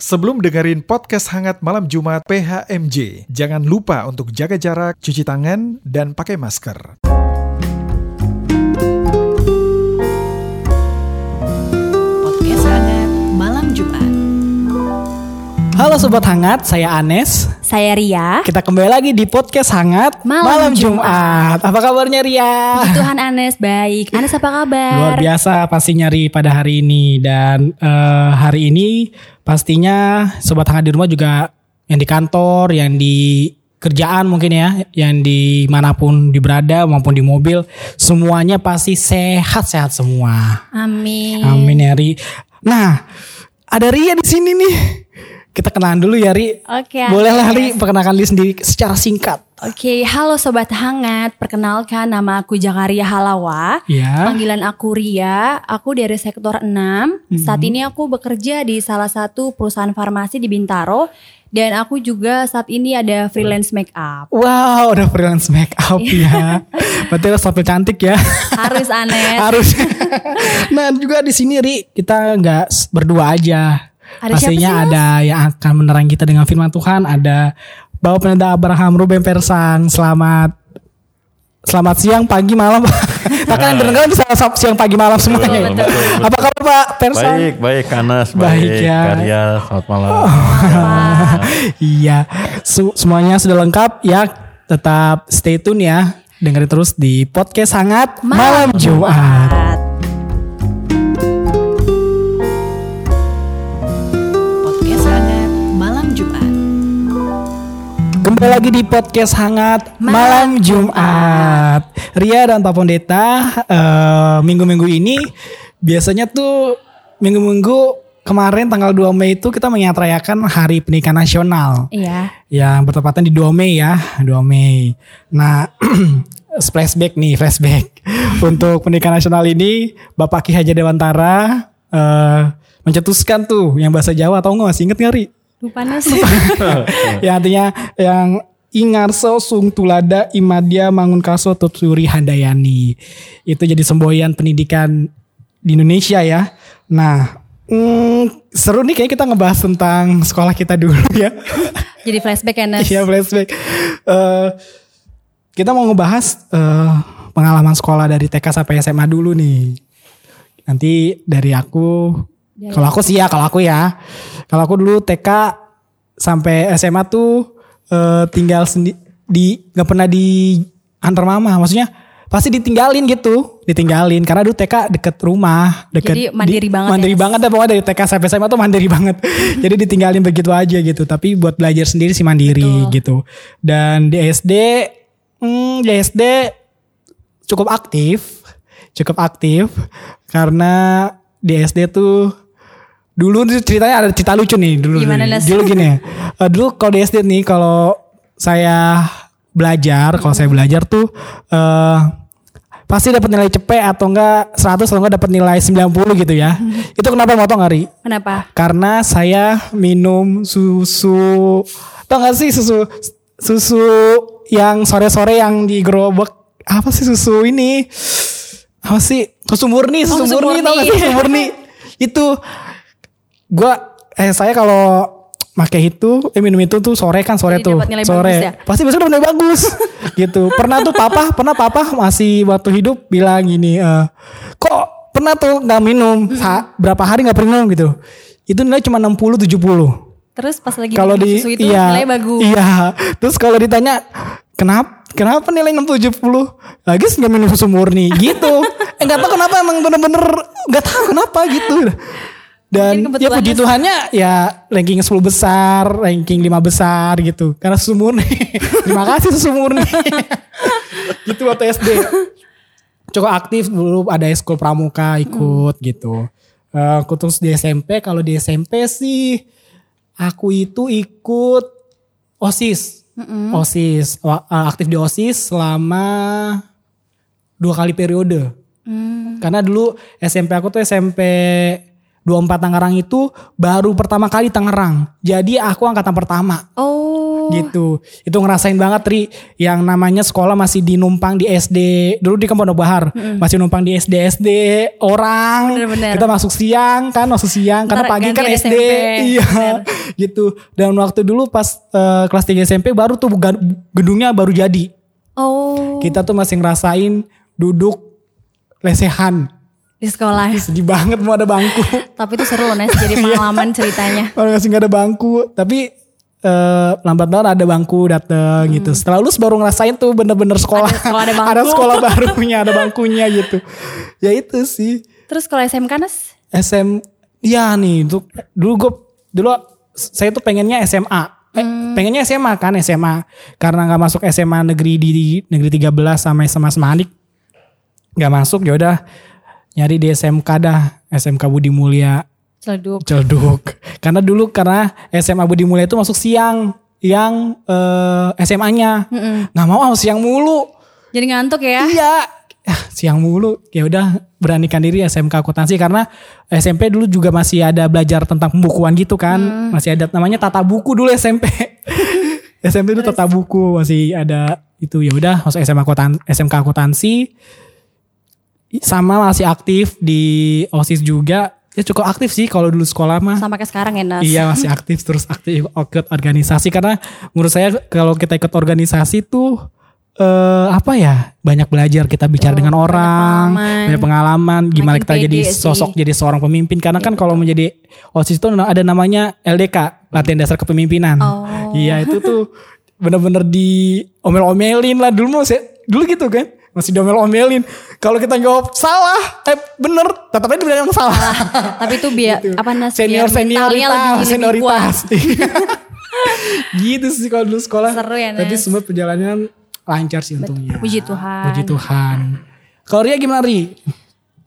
Sebelum dengerin podcast hangat malam Jumat PHMJ, jangan lupa untuk jaga jarak, cuci tangan, dan pakai masker. Halo Sobat Hangat, saya Anes. Saya Ria. Kita kembali lagi di Podcast Hangat Malam Jumat. Apa kabarnya Ria? Tuhan Anes baik. Anes apa kabar? Luar biasa pasti nyari pada hari ini dan eh, hari ini pastinya Sobat Hangat di rumah juga yang di kantor, yang di kerjaan mungkin ya, yang di mana pun di berada maupun di mobil, semuanya pasti sehat-sehat semua. Amin. Amin ya Ri. Nah, ada Ria di sini nih. Kita kenalan dulu ya Ri. Oke. Boleh lah Ri, perkenalkan diri sendiri secara singkat. Oke, halo sobat hangat. Perkenalkan nama aku Jakaria Halawa. Ya. Panggilan aku Ria. Aku dari sektor 6. Mhm. Saat ini aku bekerja di salah satu perusahaan farmasi di Bintaro dan aku juga saat ini ada freelance make up. Wow, udah freelance make up Iya. ya. Berarti harus tampil cantik ya. Harus Anes. harus. nah, juga di sini Ri, kita nggak berdua aja. Ada siapa Pastinya sih, Mas? ada yang akan menerangi kita dengan firman Tuhan, ada Bapak Penanda Abraham Ruben Persang. Selamat Selamat siang, pagi, malam. Bahkan yang dengar bisa siang, pagi, malam semuanya. Betul, betul. Apa kabar Pak Persang? Baik, baik Anas, Baik, baik, ya. Karya, selamat malam. iya, Su- semuanya sudah lengkap ya. Tetap stay tune ya. Dengerin terus di podcast hangat malam, Jumat. Kembali lagi di podcast hangat malam, Jumat. Ria dan Pak Pondeta eh, minggu-minggu ini biasanya tuh minggu-minggu kemarin tanggal 2 Mei itu kita menyatrayakan Hari Pendidikan Nasional. Iya. yang bertepatan di 2 Mei ya, 2 Mei. Nah, flashback nih, flashback. Untuk pendidikan nasional ini, Bapak Ki Hajar Dewantara eh mencetuskan tuh yang bahasa Jawa atau enggak masih inget nggak Ri? Lupa Anes. yang artinya yang Ingarso Sung Tulada Imadia Mangunkaso Tuturi Handayani. Itu jadi semboyan pendidikan di Indonesia ya. Nah, hmm, seru nih kayaknya kita ngebahas tentang sekolah kita dulu ya. Jadi flashback Anes. Iya flashback. Eh, kita mau ngebahas eh, pengalaman sekolah dari TK sampai SMA dulu nih. Nanti dari aku, kalau aku sih ya, kalau aku ya, kalau aku dulu TK sampai SMA tuh eh, tinggal sendi di nggak pernah di antar mama, maksudnya pasti ditinggalin gitu, ditinggalin. Karena dulu TK deket rumah, deket Jadi mandiri di- banget mandiri ya, banget dah pokoknya. Dari TK sampai SMA tuh mandiri banget. Jadi ditinggalin begitu aja gitu. Tapi buat belajar sendiri sih mandiri gitu. Dan di SD, hmm, di SD cukup aktif, cukup aktif. Karena di SD tuh dulu ceritanya ada cerita lucu nih dulu. Gimana, nih. Dulu gini ya. Dulu kalau di SD nih kalau saya belajar, kalau saya belajar tuh eh pasti dapat nilai cepet atau enggak 100 atau enggak dapat nilai 90 gitu ya. Itu kenapa mau tau nggak, Ri? Kenapa? Karena saya minum susu tau gak sih susu susu yang sore-sore yang di gerobak apa sih susu ini apa sih susu murni susu, Oh, susu murni, tau gak murni. sih susu murni itu gua eh saya kalau pakai itu eh minum itu tuh sore kan sore Jadi tuh sore. bagus ya? pasti besok dapat nilai bagus. Gitu. Pernah tuh papa pernah papa masih waktu hidup bilang gini eh, kok pernah tuh nggak minum? Sa- berapa hari nggak pernah? Minum gitu. Itu nilai cuma 60 70 Terus pas lagi kalau di susu itu iya nilai bagus. iya. Terus kalau ditanya kenapa kenapa nilai 60 70 lagi nggak minum susu murni. Gitu. Eh nggak tahu kenapa emang bener-bener nggak tahu kenapa gitu dan ya puji Tuhannya ya ranking 10 besar ranking 5 besar gitu. Karena susu murni terima kasih susu murni gitu waktu SD cukup aktif dulu ada ekskul pramuka ikut gitu. Eh, aku terus di SMP kalau di SMP sih aku itu ikut osis. Osis. Wa- eh, aktif di osis selama dua kali periode. Karena dulu SMP aku tuh SMP 24 Tangerang itu baru pertama kali Tangerang jadi aku angkatan pertama Oh. gitu. Itu ngerasain banget Ri yang namanya sekolah masih dinumpang di SD. Dulu di Pondok Bahar masih numpang di SD SD orang. Bener-bener. Kita masuk siang kan, masuk siang karena Ntar pagi kan SD. SMP. Iya. Bener. gitu. Dan waktu dulu pas eh, kelas 3 SMP baru tuh gedungnya baru jadi. Oh, Kita tuh masih ngerasain duduk lesehan. Di sekolah. Sedih banget mau ada bangku. Tapi itu seru loh Nes, jadi Iya. pengalaman ceritanya. Kalau masih nggak ada bangku, tapi eh, lambat banget ada bangku dateng gitu. Setelah lulus baru ngerasain tuh bener-bener sekolah. Hmm. Ada sekolah, ada bangku. sekolah barunya, ada bangkunya gitu. Ya itu sih. Terus kalau SMK Nes? SM, ya nih, dulu, dulu gue, dulu saya tuh pengennya SMA. Eh, pengennya SMA kan SMA. Karena nggak masuk SMA negeri di, di negeri 13 sama SMA Semanik. Nggak masuk ya udah nyari di SMK dah. SMK Budi Mulia Celeduk. Celduk. Karena dulu karena SMA Budi Mulia itu masuk siang yang eh, SMA-nya. Nggak mau ah, siang mulu. Jadi ngantuk ya? Iya. Ah, siang mulu. Ya udah beranikan diri SMK akuntansi karena SMP dulu juga masih ada belajar tentang pembukuan gitu kan. Masih ada namanya tata buku dulu SMP. SMP itu tata buku masih ada itu ya udah masuk SMA akuntan SMK akuntansi sama masih aktif di OSIS juga. Ya cukup aktif sih kalau dulu sekolah mah. Sampai ke sekarang ya Nes? Iya masih aktif terus aktif ikut organisasi karena menurut saya kalau kita ikut organisasi tuh eh apa ya banyak belajar kita bicara Oh, dengan banyak orang pengalaman. banyak pengalaman gimana Makin kita jadi pede sih. sosok jadi seorang pemimpin karena kan kalau menjadi osis itu ada namanya LDK latihan dasar kepemimpinan Oh. iya itu tuh bener-bener di omel-omelin lah dulu mau saya dulu gitu kan masih diomel-omelin kalau kita jawab salah. Eh bener. Tetap aja bilang yang salah. Tapi itu biar apa Nes? senior biar mentalnya senioritas senioritas. Gitu sih kalau dulu sekolah. Seru ya, tapi semua perjalanan lancar sih untungnya. Puji Tuhan. puji Tuhan. Kalau Ria gimana Ri?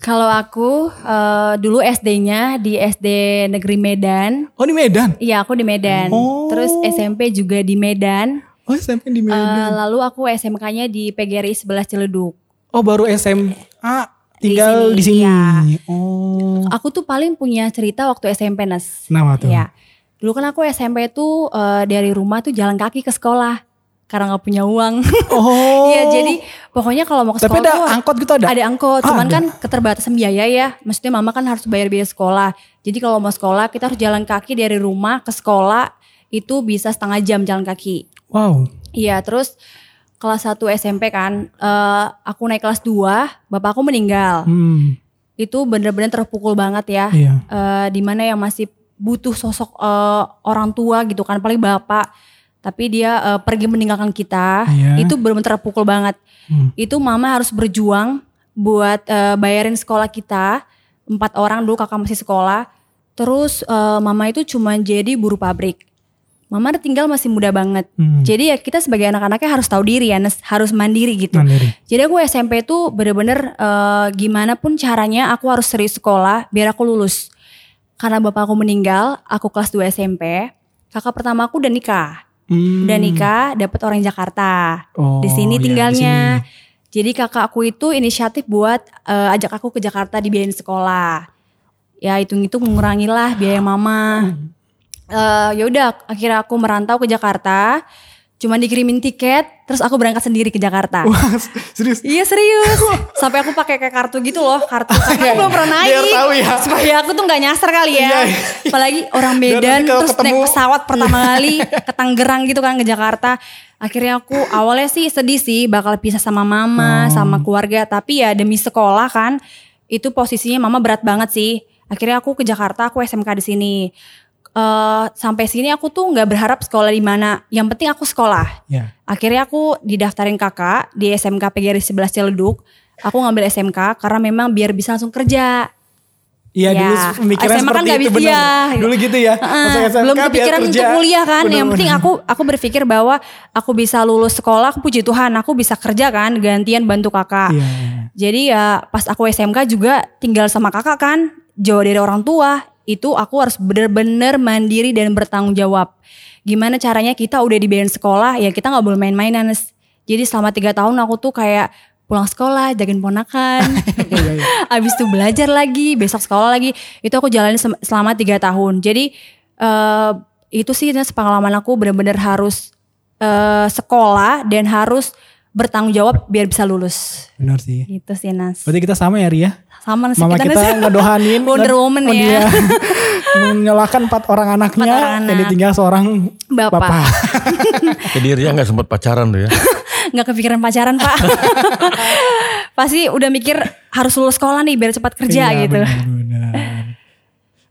Kalau aku eh, dulu SD-nya di SD Negeri Medan. oh di Medan? Iya aku di Medan. Oh. Terus SMP juga di Medan. Oh SMP di Medan lalu aku SMK-nya di PGRI 11 Ciledug. oh baru SMA tinggal di Di sini, sini, iya. oh Aku tuh paling punya cerita waktu SMP Nes. kenapa tuh Iya. Dulu kan aku SMP tuh eh, dari rumah tuh jalan kaki ke sekolah karena nggak punya uang. oh Iya jadi pokoknya kalau mau ke tapi sekolah ada tuh angkot gitu ada Ada angkot, Ah, cuman ada. kan keterbatasan biaya ya. Maksudnya mama kan harus bayar biaya sekolah. Jadi kalau mau sekolah kita harus jalan kaki dari rumah ke sekolah itu bisa setengah jam jalan kaki. Wow Iya, terus kelas 1 SMP kan, eh, aku naik kelas 2, bapakku meninggal. hmm Itu bener-bener terpukul banget ya. iya Eh, di mana yang masih butuh sosok eh, orang tua gitu kan, paling bapak. Tapi dia eh, pergi meninggalkan kita, Iya. itu bener-bener terpukul banget. Hmm. Itu mama harus berjuang buat eh, bayarin sekolah kita. Empat orang dulu kakak masih sekolah. Terus eh, mama itu cuma jadi buruh pabrik. Mama tinggal masih muda banget. Hmm. Jadi ya kita sebagai anak-anaknya harus tahu diri ya, harus mandiri gitu. mandiri Jadi aku SMP tuh bener-bener eh, gimana pun caranya aku harus serius sekolah biar aku lulus. Karena bapak aku meninggal, aku kelas 2 SMP. Kakak pertama aku udah nikah. Hmm. Udah nikah, dapet orang Jakarta. Oh, di sini iya, di tinggalnya. sini. Jadi kakak aku itu inisiatif buat eh, ajak aku ke Jakarta dibiayain sekolah. Ya hitung-hitung mengurangilah biaya mama. Eh ya udah akhirnya aku merantau ke Jakarta. Cuma dikirimin tiket, terus aku berangkat sendiri ke Jakarta. Wah, serius Iya serius. Sampai aku pakai kayak kartu gitu loh, kartu karena aku belum pernah naik. Biar tahu ya. Supaya aku tuh nggak nyasar kali ya. Iya, iya. Apalagi orang Medan terus ketemu. naik pesawat pertama kali ke Tangerang gitu kan ke Jakarta. Akhirnya aku awalnya sih sedih sih bakal pisah sama mama, Hmm. sama keluarga. Tapi ya demi sekolah kan, itu posisinya mama berat banget sih. Akhirnya aku ke Jakarta, aku SMK di sini. Eh, sampai sini aku tuh nggak berharap sekolah di mana. Yang penting aku sekolah. ya Akhirnya aku didaftarin kakak di SMK PGRI 11 Ciledug. Aku ngambil SMK karena memang biar bisa langsung kerja. Iya Ya, dulu pemikiran SMA kan seperti nggak itu bisa, benar. ya. Dulu gitu ya. SMK belum biar kepikiran untuk kuliah kan. Benar, yang penting aku aku berpikir bahwa aku bisa lulus sekolah, aku puji Tuhan, aku bisa kerja kan, gantian bantu kakak. Iya, iya. Jadi ya pas aku SMK juga tinggal sama kakak kan, jauh dari orang tua. Itu aku harus bener-bener mandiri dan bertanggung jawab. Gimana caranya kita udah dibayarin sekolah, ya kita nggak boleh main-main Anes. Jadi selama tiga tahun aku tuh kayak pulang sekolah, jagain ponakan. Iya, Abis itu belajar lagi, besok sekolah lagi. Itu aku jalanin sem- selama tiga tahun. Jadi eh, itu sih pengalaman aku bener-bener harus eh, sekolah dan harus bertanggung jawab biar bisa lulus. Benar sih. Gitu sih Nas. Berarti kita sama ya Ria? Sama Nas Mama kita, kita ngedohanin Wonder Woman Oh, ya. dia. menyalahkan empat orang anaknya Empat orang yang anak. ditinggal seorang Bapak. bapak. Jadi Ria nggak sempat pacaran tuh ya. nggak kepikiran pacaran pak. Pasti udah mikir harus lulus sekolah nih biar cepat kerja Iya, gitu. benar-benar.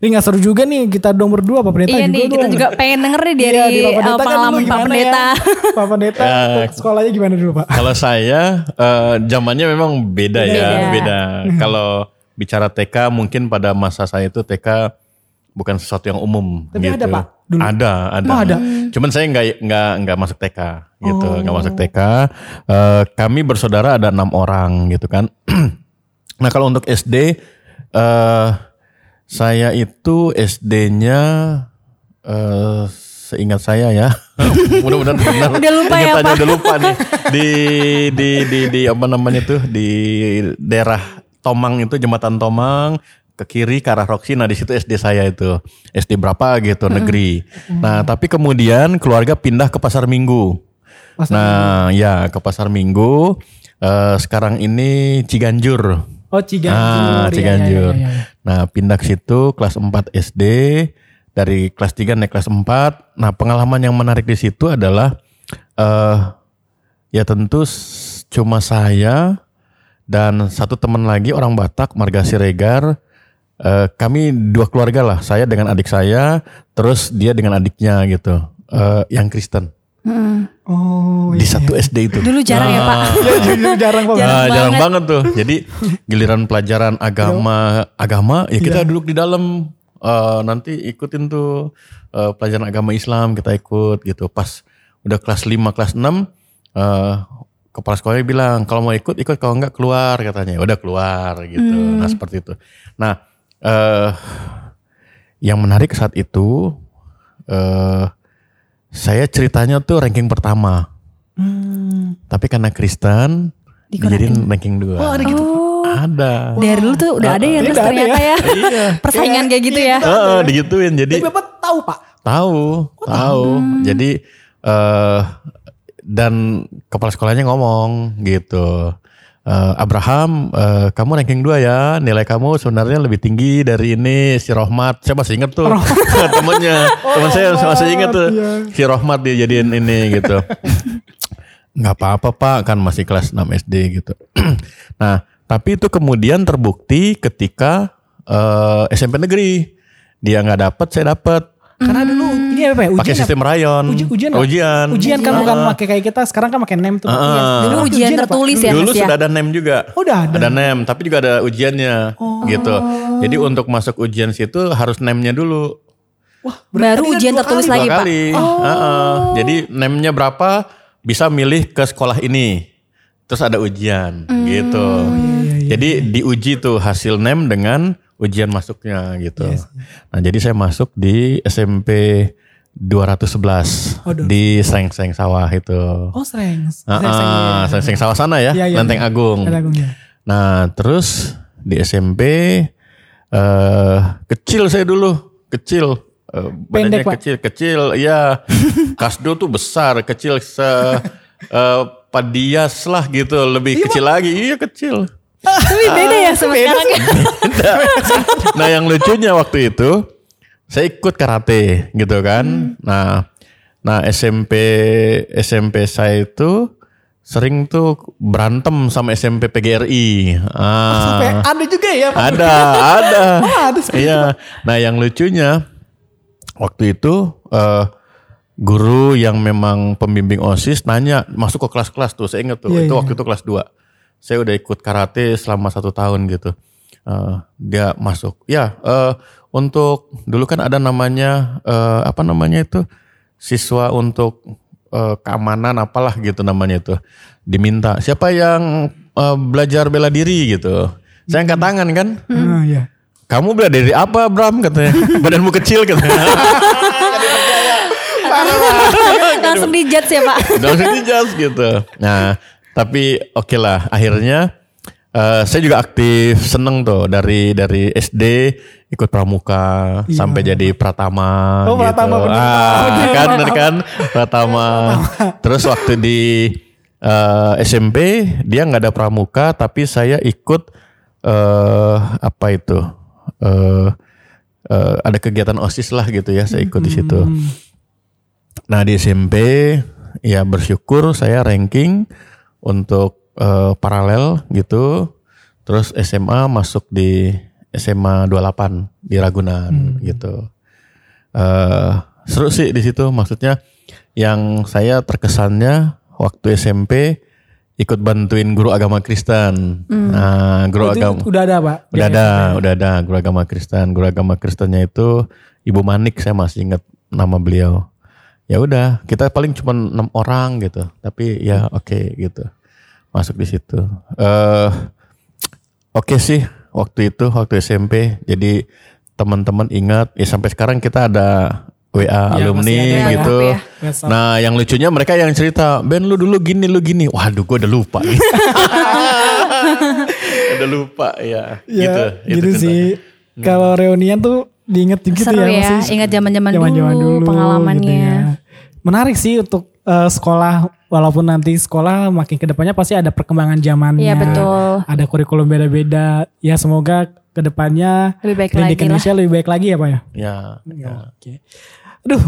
Ini gak seru juga nih kita dong berdua Pak Pendeta Iya juga nih kita dong. juga pengen denger nih dari Iya, di Pak uh, Pendeta kan pengalaman Pak Pendeta. ya? Pak Pendeta Ya. sekolahnya gimana dulu Pak? Kalau saya eh, zamannya memang beda, ya, Beda. Kalau bicara TK mungkin pada masa saya itu TK bukan sesuatu yang umum Tapi gitu. ada, Pak, dulu? Ada, ada. Oh, ada. Cuman saya nggak nggak nggak masuk TK gitu, Oh. nggak masuk TK. Eh, kami bersaudara ada enam orang gitu kan. nah kalau untuk SD, eh saya itu SD-nya eh seingat saya ya. Mudah-mudahan benar. Udah lupa ya, Pak? Udah lupa nih. Di di di di apa namanya tuh di daerah Tomang itu jembatan Tomang ke kiri ke arah Roksi. Nah di situ SD saya itu SD berapa gitu negeri. Nah tapi kemudian keluarga pindah ke Pasar Minggu. Pasar nah ya ke Pasar Minggu. Eh, sekarang ini Ciganjur. Oh Ciganjur. Ah, Iya, Ciganjur. iya, iya, iya. Nah, pindah ke situ kelas 4 SD, dari kelas 3 naik kelas 4. Nah, pengalaman yang menarik di situ adalah eh ya tentu cuma saya dan satu teman lagi orang Batak, Marga Siregar. Eh, kami dua keluarga lah, saya dengan adik saya, terus dia dengan adiknya gitu. Eh, yang Kristen Oh di satu SD itu. Dulu jarang ya Pak. iya jujur jarang Pak. Jarang Ah, jarang banget. banget tuh. Jadi giliran pelajaran agama, agama ya kita duduk di dalam eh, nanti ikutin tuh eh, pelajaran agama Islam kita ikut gitu. Pas udah kelas 5, kelas 6 eh kepala sekolahnya bilang kalau mau ikut ikut kalau enggak keluar katanya. Udah keluar gitu. Nah, seperti itu. Nah, eh yang menarik saat itu eh saya ceritanya tuh ranking pertama. Tapi karena Kristen dijadiin ranking dua. Oh ada gitu. Ada. Dari dulu tuh udah ada ya Ini terus ada ternyata ya. Iya. Persaingan kayak gitu ya. Heeh, digituin. Jadi Tapi Bapak tahu Pak. tahu, tahu. Jadi eh dan kepala sekolahnya ngomong gitu. Eh, Abraham, eh, kamu ranking 2 ya. Nilai kamu sebenarnya lebih tinggi dari ini si Rohmat. Saya masih inget tuh temennya. Teman saya masih inget tuh. Si Rohmat dia jadiin ini gitu. nggak apa-apa pak kan masih kelas 6 SD gitu. nah tapi itu kemudian terbukti ketika eh, SMP negeri dia nggak dapet saya dapet Karena dulu ini apa ya? Ujian pakai apa? sistem rayon. Uji- ujian apa? Ujian. Ujian kan bukan pakai kayak kita, sekarang kan pakai nem tuh. Iya. Dulu Dulu ujian apa? tertulis ya Dulu ya. sudah ada nem juga. Oh, udah ada. nem, tapi juga ada ujiannya gitu. Jadi untuk masuk ujian situ harus nemnya dulu. Baru Tadi kan ujian tertulis Dua lagi Pak. kali. Heeh. Jadi nemnya berapa bisa milih ke sekolah ini. Terus ada ujian Hmm. gitu. iya, Jadi diuji tuh hasil nem dengan ujian masuknya gitu. Iya Nah, jadi saya masuk di SMP 211 Oh, di Seng-Seng Sawah itu. Oh sering. Ah, Seng-Seng Sawah sana ya, Iya, iya, Lenteng iya. Agung. Agung ya. Nah, terus di SMP eh kecil saya dulu, kecil. Eh, badannya Pendek, Pak? kecil, kecil. Iya. Kasdo tuh besar, kecil se eh, Padias lah gitu, lebih kecil lagi. Iya, kecil. Tapi beda ya sama sekarang ya. nah, yang lucunya waktu itu saya ikut karate gitu kan. Nah, nah SMP SMP saya itu sering tuh berantem sama SMP PGRI. Ah. Sampai ada juga ya Pak. Ada, ada. Oh, ada Iya. Nah, yang lucunya waktu itu eh, guru yang memang pembimbing OSIS nanya masuk ke kelas-kelas tuh. Saya ingat tuh. Iya, itu iya. waktu itu kelas 2. Saya udah ikut karate selama satu tahun gitu. Eh, dia masuk. Ya, eh, untuk dulu kan ada namanya eh, apa namanya itu? Siswa untuk eh, keamanan apalah gitu namanya itu. Diminta siapa yang eh, belajar bela diri? gitu. Saya angkat tangan kan? Ah, iya. kamu bela diri apa Bram? katanya. Badanmu kecil katanya. Langsung dijudge ya Pak. langsung dijas gitu. Nah tapi oke lah akhirnya eh, saya juga aktif seneng tuh dari dari SD ikut pramuka sampai jadi pratama Iya. Oh, gitu. Pratama, bener. ah, Bener, kan Pak. bener kan pratama terus waktu di eh, SMP dia nggak ada pramuka tapi saya ikut eh apa itu eh eh, ada kegiatan osis lah gitu ya saya ikut di situ. Nah di SMP ya bersyukur saya ranking untuk eh, paralel gitu. Terus SMA masuk di SMA 28 di Ragunan gitu. eh seru sih di situ maksudnya yang saya terkesannya waktu SMP ikut bantuin guru agama Kristen. Nah, guru Itu agama udah ada pak? udah ada, udah ada guru agama Kristen. Guru agama Kristennya itu Ibu Manik saya masih ingat nama beliau. Ya udah, kita paling cuma enam orang gitu. Tapi ya oke gitu. Masuk di situ. Eh oke sih waktu itu waktu SMP. Jadi teman-teman ingat ya sampai sekarang kita ada WA Ya, alumni ada gitu. Ya. Nah, yang lucunya mereka yang cerita, Ben lu dulu gini, lu gini. Waduh, gue udah lupa. udah lupa ya. Ya, gitu, itu gitu sih. Kalau reunian tuh diinget gitu Seru ya. ya, masih ingat zaman-zaman zaman-zaman dulu, pengalamannya. gitu ya. Menarik sih untuk eh, sekolah walaupun nanti sekolah makin ke depannya pasti ada perkembangan zamannya. Iya, betul. Ada kurikulum beda-beda. Ya semoga ke depannya Lebih baik pendidikan lagi lah. Indonesia lebih baik lagi ya Pak ya. Ya, ya. Oke. Aduh,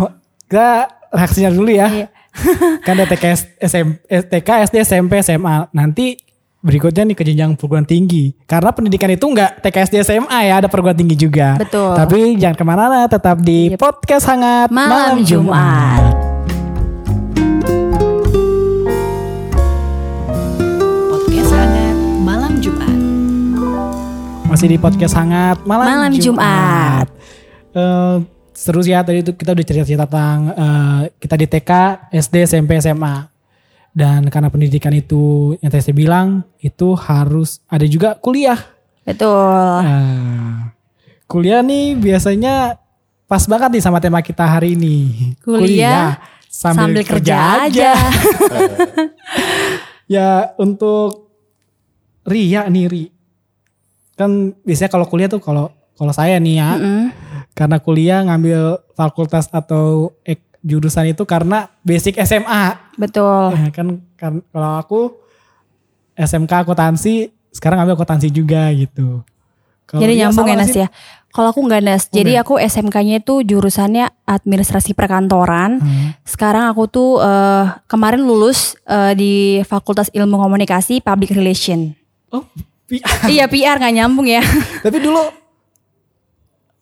kita reaksinya dulu ya. Iya. kan ada TK, SM, eh, TK, SD, SMP, SMA. Nanti berikutnya nih ke jenjang perguruan tinggi. Karena pendidikan itu enggak TK, SD, SMA ya, ada perguruan tinggi juga. Betul. Tapi jangan ke mana-mana, tetap di Yep. podcast hangat Malam Jumat. Podcast Masih di podcast hangat malam, Malam Jumat. Eh, seru sih ya tadi itu kita udah cerita-cerita tentang eh, kita di TK, SD, SMP, SMA. Dan karena pendidikan itu yang tadi saya bilang itu harus ada juga kuliah. Betul. Nah, kuliah nih biasanya pas banget nih sama tema kita hari ini. Kuliah sambil kerja aja. ya untuk Ria nih Ri. Kan biasanya kalau kuliah tuh kalau kalau saya nih ya Mm-mm. karena kuliah ngambil fakultas atau ek- jurusan itu karena basic SMA. Betul. Ya, kan, kan kalau aku SMK akuntansi sekarang ngambil akuntansi juga gitu. Kalau Jadi nyambung ya Nas ya. Kalau aku nggak Nas, jadi aku SMK-nya itu jurusannya administrasi perkantoran. Hmm. Sekarang aku tuh eh, kemarin lulus eh, di Fakultas Ilmu Komunikasi Public Relation. Oh, pi- iya PR nggak nyambung ya. Tapi dulu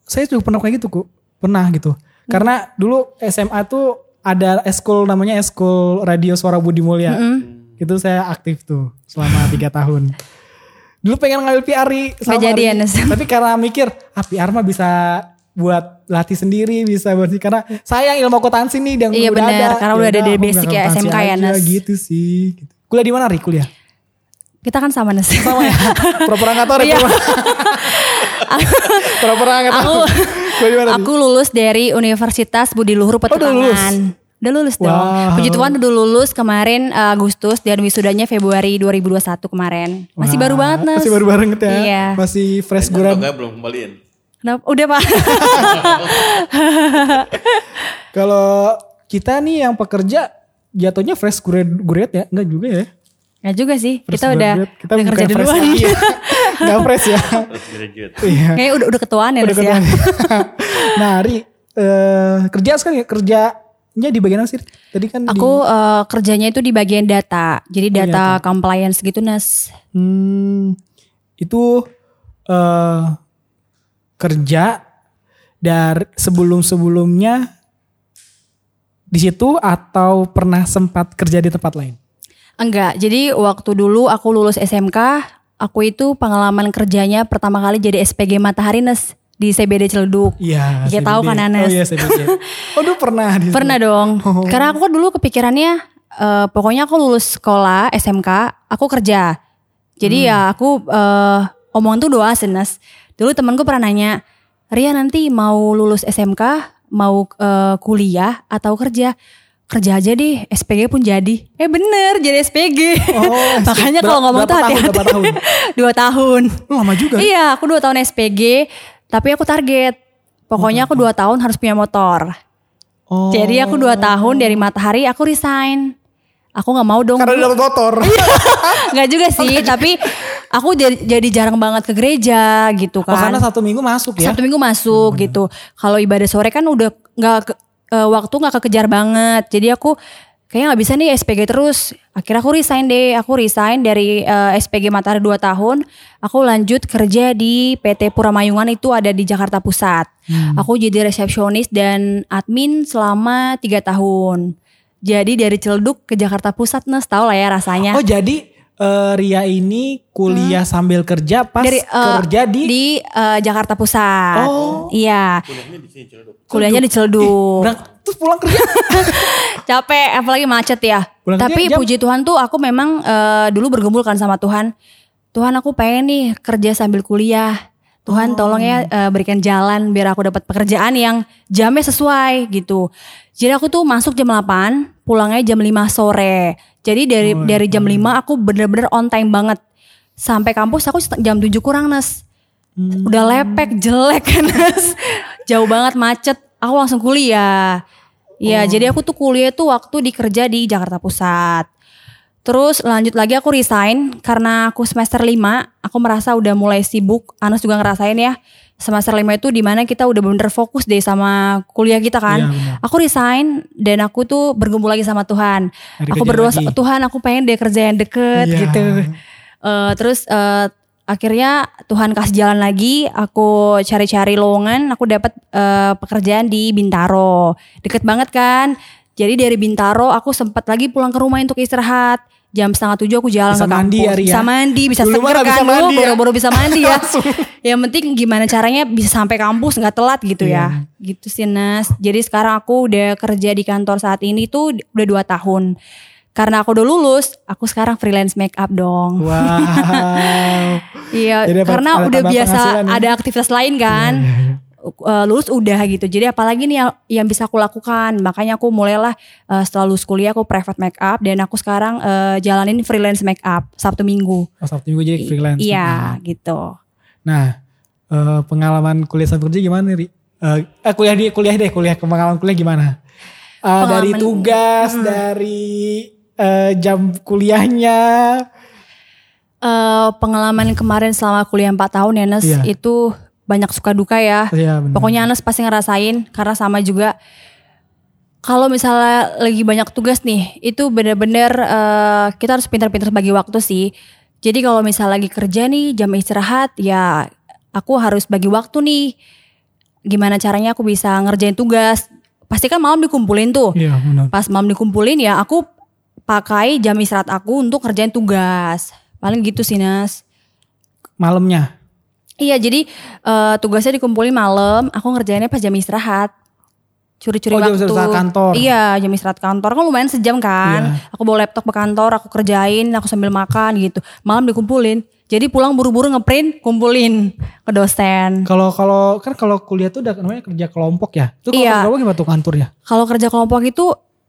saya juga pernah kayak gitu kok. Pernah gitu. Karena dulu SMA tuh ada eskul namanya eskul radio suara Budi Mulya. Itu saya aktif tuh selama tiga tahun. Dulu pengen ngambil PR sama Nggak jadi ya, Ri. Nes. Tapi karena mikir, ah PR mah bisa buat latih sendiri, bisa buat karena sayang ilmu akuntansi nih yang Iya udah bener, ada. karena udah ada Yaudah, dari basic ya, SMK ya, Nes. Gitu sih. Gitu. Kuliah di mana Ri kuliah? Kita kan sama Nas. Sama ya? Pura-pura nggak tahu deh. Iya. Pura-pura nggak tahu. Aku-? Aku lulus dari Universitas Budi Luhur udah lulus? Petukangan. Udah lulus dong. Wow. Puji Tuhan udah lulus kemarin eh, Agustus dan wisudanya Februari 2021 kemarin. Masih Wah, baru banget Nas. Masih baru banget ya. Iya. Masih fresh. Enggak, belum kembaliin. Kenapa? Udah pak. Kalau kita nih yang pekerja jatuhnya fresh grad, grad ya? Enggak juga ya. Nggak juga sih. Fresh kita udah, kita udah kerja fresh duluan. lagi ya. Enggak fresh ya. Terus. Iya. Kayaknya udah udah ketuaan ya Udah ya. ketahuan. nah, Ri, eh, kerja sekarang ya kerjanya di bagian apa sih? Tadi kan di- Aku eh, kerjanya itu di bagian data. Jadi Oh, data data. compliance gitu Nas. Hmm, itu eh kerja dari sebelum-sebelumnya di situ atau pernah sempat kerja di tempat lain? Enggak, jadi waktu dulu aku lulus SMK, aku itu pengalaman kerjanya pertama kali jadi SPG Matahari Nes di CBD Ciledug. Iya. Ya, tahu kan, Anas? Oh iya CBD. oh dulu pernah di? Pernah dong. Oh. Karena aku dulu kepikirannya eh, pokoknya aku lulus sekolah SMK, aku kerja. Jadi Hmm. ya aku eh, omongan tuh doa sih, Nes. Dulu temanku pernah nanya, "Ria nanti mau lulus SMK, mau eh, kuliah atau kerja?" Kerja aja deh, SPG pun jadi. Eh bener, jadi SPG. Oh, Makanya kalau ngomong tuh tahun, hati-hati. berapa tahun? Dua tahun. Oh, lama juga. Iya, aku dua tahun SPG, tapi aku target. Pokoknya aku dua tahun harus punya motor. Oh. Jadi aku dua tahun dari Matahari aku resign. Aku nggak mau dong. Karena dapat motor. Nggak juga sih, tapi aku jadi, jadi jarang banget ke gereja gitu Oh, karena kan. satu minggu masuk ya. Sabtu minggu masuk gitu. Kalau ibadah sore kan udah nggak eh, waktu nggak kekejar banget. Jadi aku kayaknya nggak bisa nih SPG terus. Akhirnya aku resign deh. Aku resign dari eh, SPG Matahari 2 tahun. Aku lanjut kerja di PT Puramayungan itu ada di Jakarta Pusat. Aku jadi resepsionis dan admin selama tiga tahun. Jadi dari Ciledug ke Jakarta Pusat, Nes tau lah ya rasanya. Oh jadi eh, Ria ini kuliah sambil kerja pas dari eh, kerja di, di eh, Jakarta Pusat. Oh. Iya. Kuliahnya di Ciledug. berang- terus pulang kerja. Capek apalagi macet ya. Pulang Tapi kerja jam- puji Tuhan tuh aku memang eh, dulu bergumul kan sama Tuhan. Tuhan aku pengen nih kerja sambil kuliah. Tuhan tolong ya eh, berikan jalan biar aku dapat pekerjaan yang jamnya sesuai gitu. Jadi aku tuh masuk jam 8, pulangnya jam 5 sore. Jadi dari dari jam 5 aku bener-bener on time banget. Sampai kampus aku jam 7 kurang Nes. Udah lepek jelek kan Nes. Jauh banget macet. Aku langsung kuliah. Ya, jadi aku tuh kuliah tuh waktu dikerja di Jakarta Pusat. Terus lanjut lagi aku resign karena aku semester 5, aku merasa udah mulai sibuk. Anas juga ngerasain ya. Semester 5 itu di mana kita udah bener fokus deh sama kuliah kita kan. Iya, aku resign dan aku tuh bergumul lagi sama Tuhan. Cari aku berdoa lagi. Tuhan aku pengen deh kerja yang deket Iya. gitu. Eh, terus eh, akhirnya Tuhan kasih jalan lagi. Aku cari-cari lowongan. Aku dapat eh, pekerjaan di Bintaro. Deket banget kan. Jadi dari Bintaro aku sempat lagi pulang ke rumah untuk istirahat. Jam setengah tujuh aku jalan Bisa ke kampus. mandi ya, Ria? Bisa mandi, bisa Dulu seger kan. bisa Dulu mandi ya. baru-baru bisa mandi ya. Yang penting gimana caranya bisa sampai kampus nggak telat gitu ya. Gitu sih Nas. Jadi sekarang aku udah kerja di kantor saat ini tuh udah dua tahun. Karena aku udah lulus, aku sekarang freelance make up dong. Wow. Iya, karena udah biasa ya? ada aktivitas lain kan. Eh, lulus udah gitu. Jadi apalagi nih yang, yang bisa aku lakukan. Makanya aku mulailah eh, setelah lulus kuliah aku private make up dan aku sekarang eh, jalanin freelance make up Sabtu Minggu. Pas Sabtu minggu jadi freelance. Iya, gitu. Nah, eh, pengalaman kuliah sambil kerja gimana nih? Ri? Eh, eh, kuliah di kuliah deh, kuliah pengalaman kuliah gimana? Dari Pengalaman- tugas, dari eh, jam kuliahnya. Eh, pengalaman kemarin selama kuliah 4 tahun ya Nes, Iya. itu banyak suka duka ya. Iya. Pokoknya Anes pasti ngerasain karena sama juga kalau misalnya lagi banyak tugas nih, itu bener-bener eh, kita harus pintar-pintar bagi waktu sih. Jadi kalau misalnya lagi kerja nih jam istirahat ya aku harus bagi waktu nih. Gimana caranya aku bisa ngerjain tugas? Pasti kan malam dikumpulin tuh. Iya, benar. Pas malam dikumpulin ya aku pakai jam istirahat aku untuk kerjain tugas. Paling gitu sih Nas. Malamnya. Iya jadi eh, tugasnya dikumpulin malam, aku ngerjainnya pas jam istirahat. Curi-curi Oh, jam waktu. istirahat kantor. Iya jam istirahat kantor kan lumayan sejam kan. Iya. Aku bawa laptop ke kantor, aku kerjain, aku sambil makan gitu. Malam dikumpulin. Jadi pulang buru-buru ngeprint, kumpulin ke dosen. Kalau kalau kan kalau kuliah tuh udah namanya kerja kelompok ya. Itu kalau Iya. kerja kelompok gimana tuh kantornya? Kalau kerja kelompok itu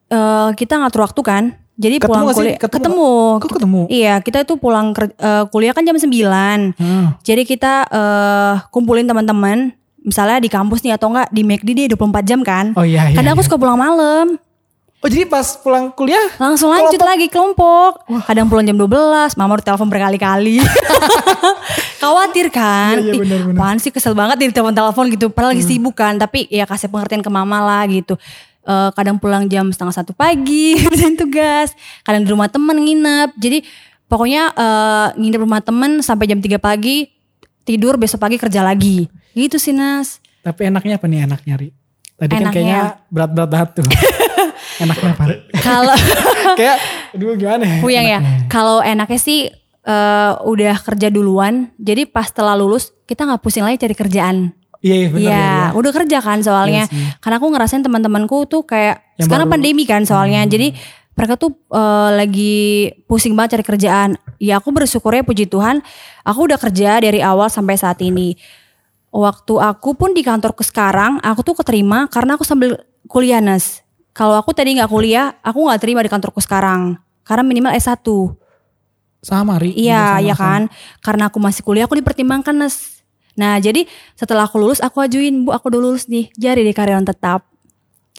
eh, kita ngatur waktu kan. Jadi Ketemu pulang kuliah Ketemu ketemu. Kok ketemu? Iya, kita itu pulang eh, kuliah kan jam 9. Hmm. Jadi kita eh, kumpulin teman-teman, misalnya di kampus nih atau enggak di McD dia 24 jam kan. Oh iya iya. Kadang aku iya. suka pulang malam, Oh jadi pas pulang kuliah langsung lanjut lagi kelompok. Kadang pulang jam 12, mama udah telepon berkali-kali. Khawatir kan? Iya, iya, benar-benar. apaan sih kesel banget di telepon-telepon gitu. Padahal lagi sibuk kan, tapi ya kasih pengertian ke mama lah gitu. Eh, kadang pulang jam setengah satu pagi, kerjain tugas. Kadang di rumah temen nginep. Jadi pokoknya eh, nginep rumah temen sampai jam 3 pagi, tidur besok pagi kerja lagi. Gitu sih Nas. Tapi enaknya apa nih enaknya Ri? Tadi kan Enaknya. kayaknya berat-berat banget tuh. enaknya apa? Kalau Kayak aduh gimana ya? Puyeng ya. Kalau enaknya sih eh, udah kerja duluan, jadi pas setelah lulus kita nggak pusing lagi cari kerjaan. Iya iya benar Iya, ya. ya. udah kerja kan soalnya. Iya sih. Karena aku ngerasain teman-temanku tuh kayak Yang sekarang baru- Hmm. pandemi kan soalnya. Jadi mereka tuh eh, lagi pusing banget cari kerjaan. Ya aku bersyukurnya puji Tuhan, aku udah kerja dari awal sampai saat ini. Waktu aku pun di kantorku sekarang, aku tuh keterima karena aku sambil kuliah Nas. Kalau aku tadi nggak kuliah, aku nggak terima di kantorku sekarang. Karena minimal S1. Sama Ri. Iya, iya kan. Karena aku masih kuliah, aku dipertimbangkan, Nes. Nah, jadi setelah aku lulus, aku ajuin, Bu, aku udah lulus nih. Jadi di karyawan tetap.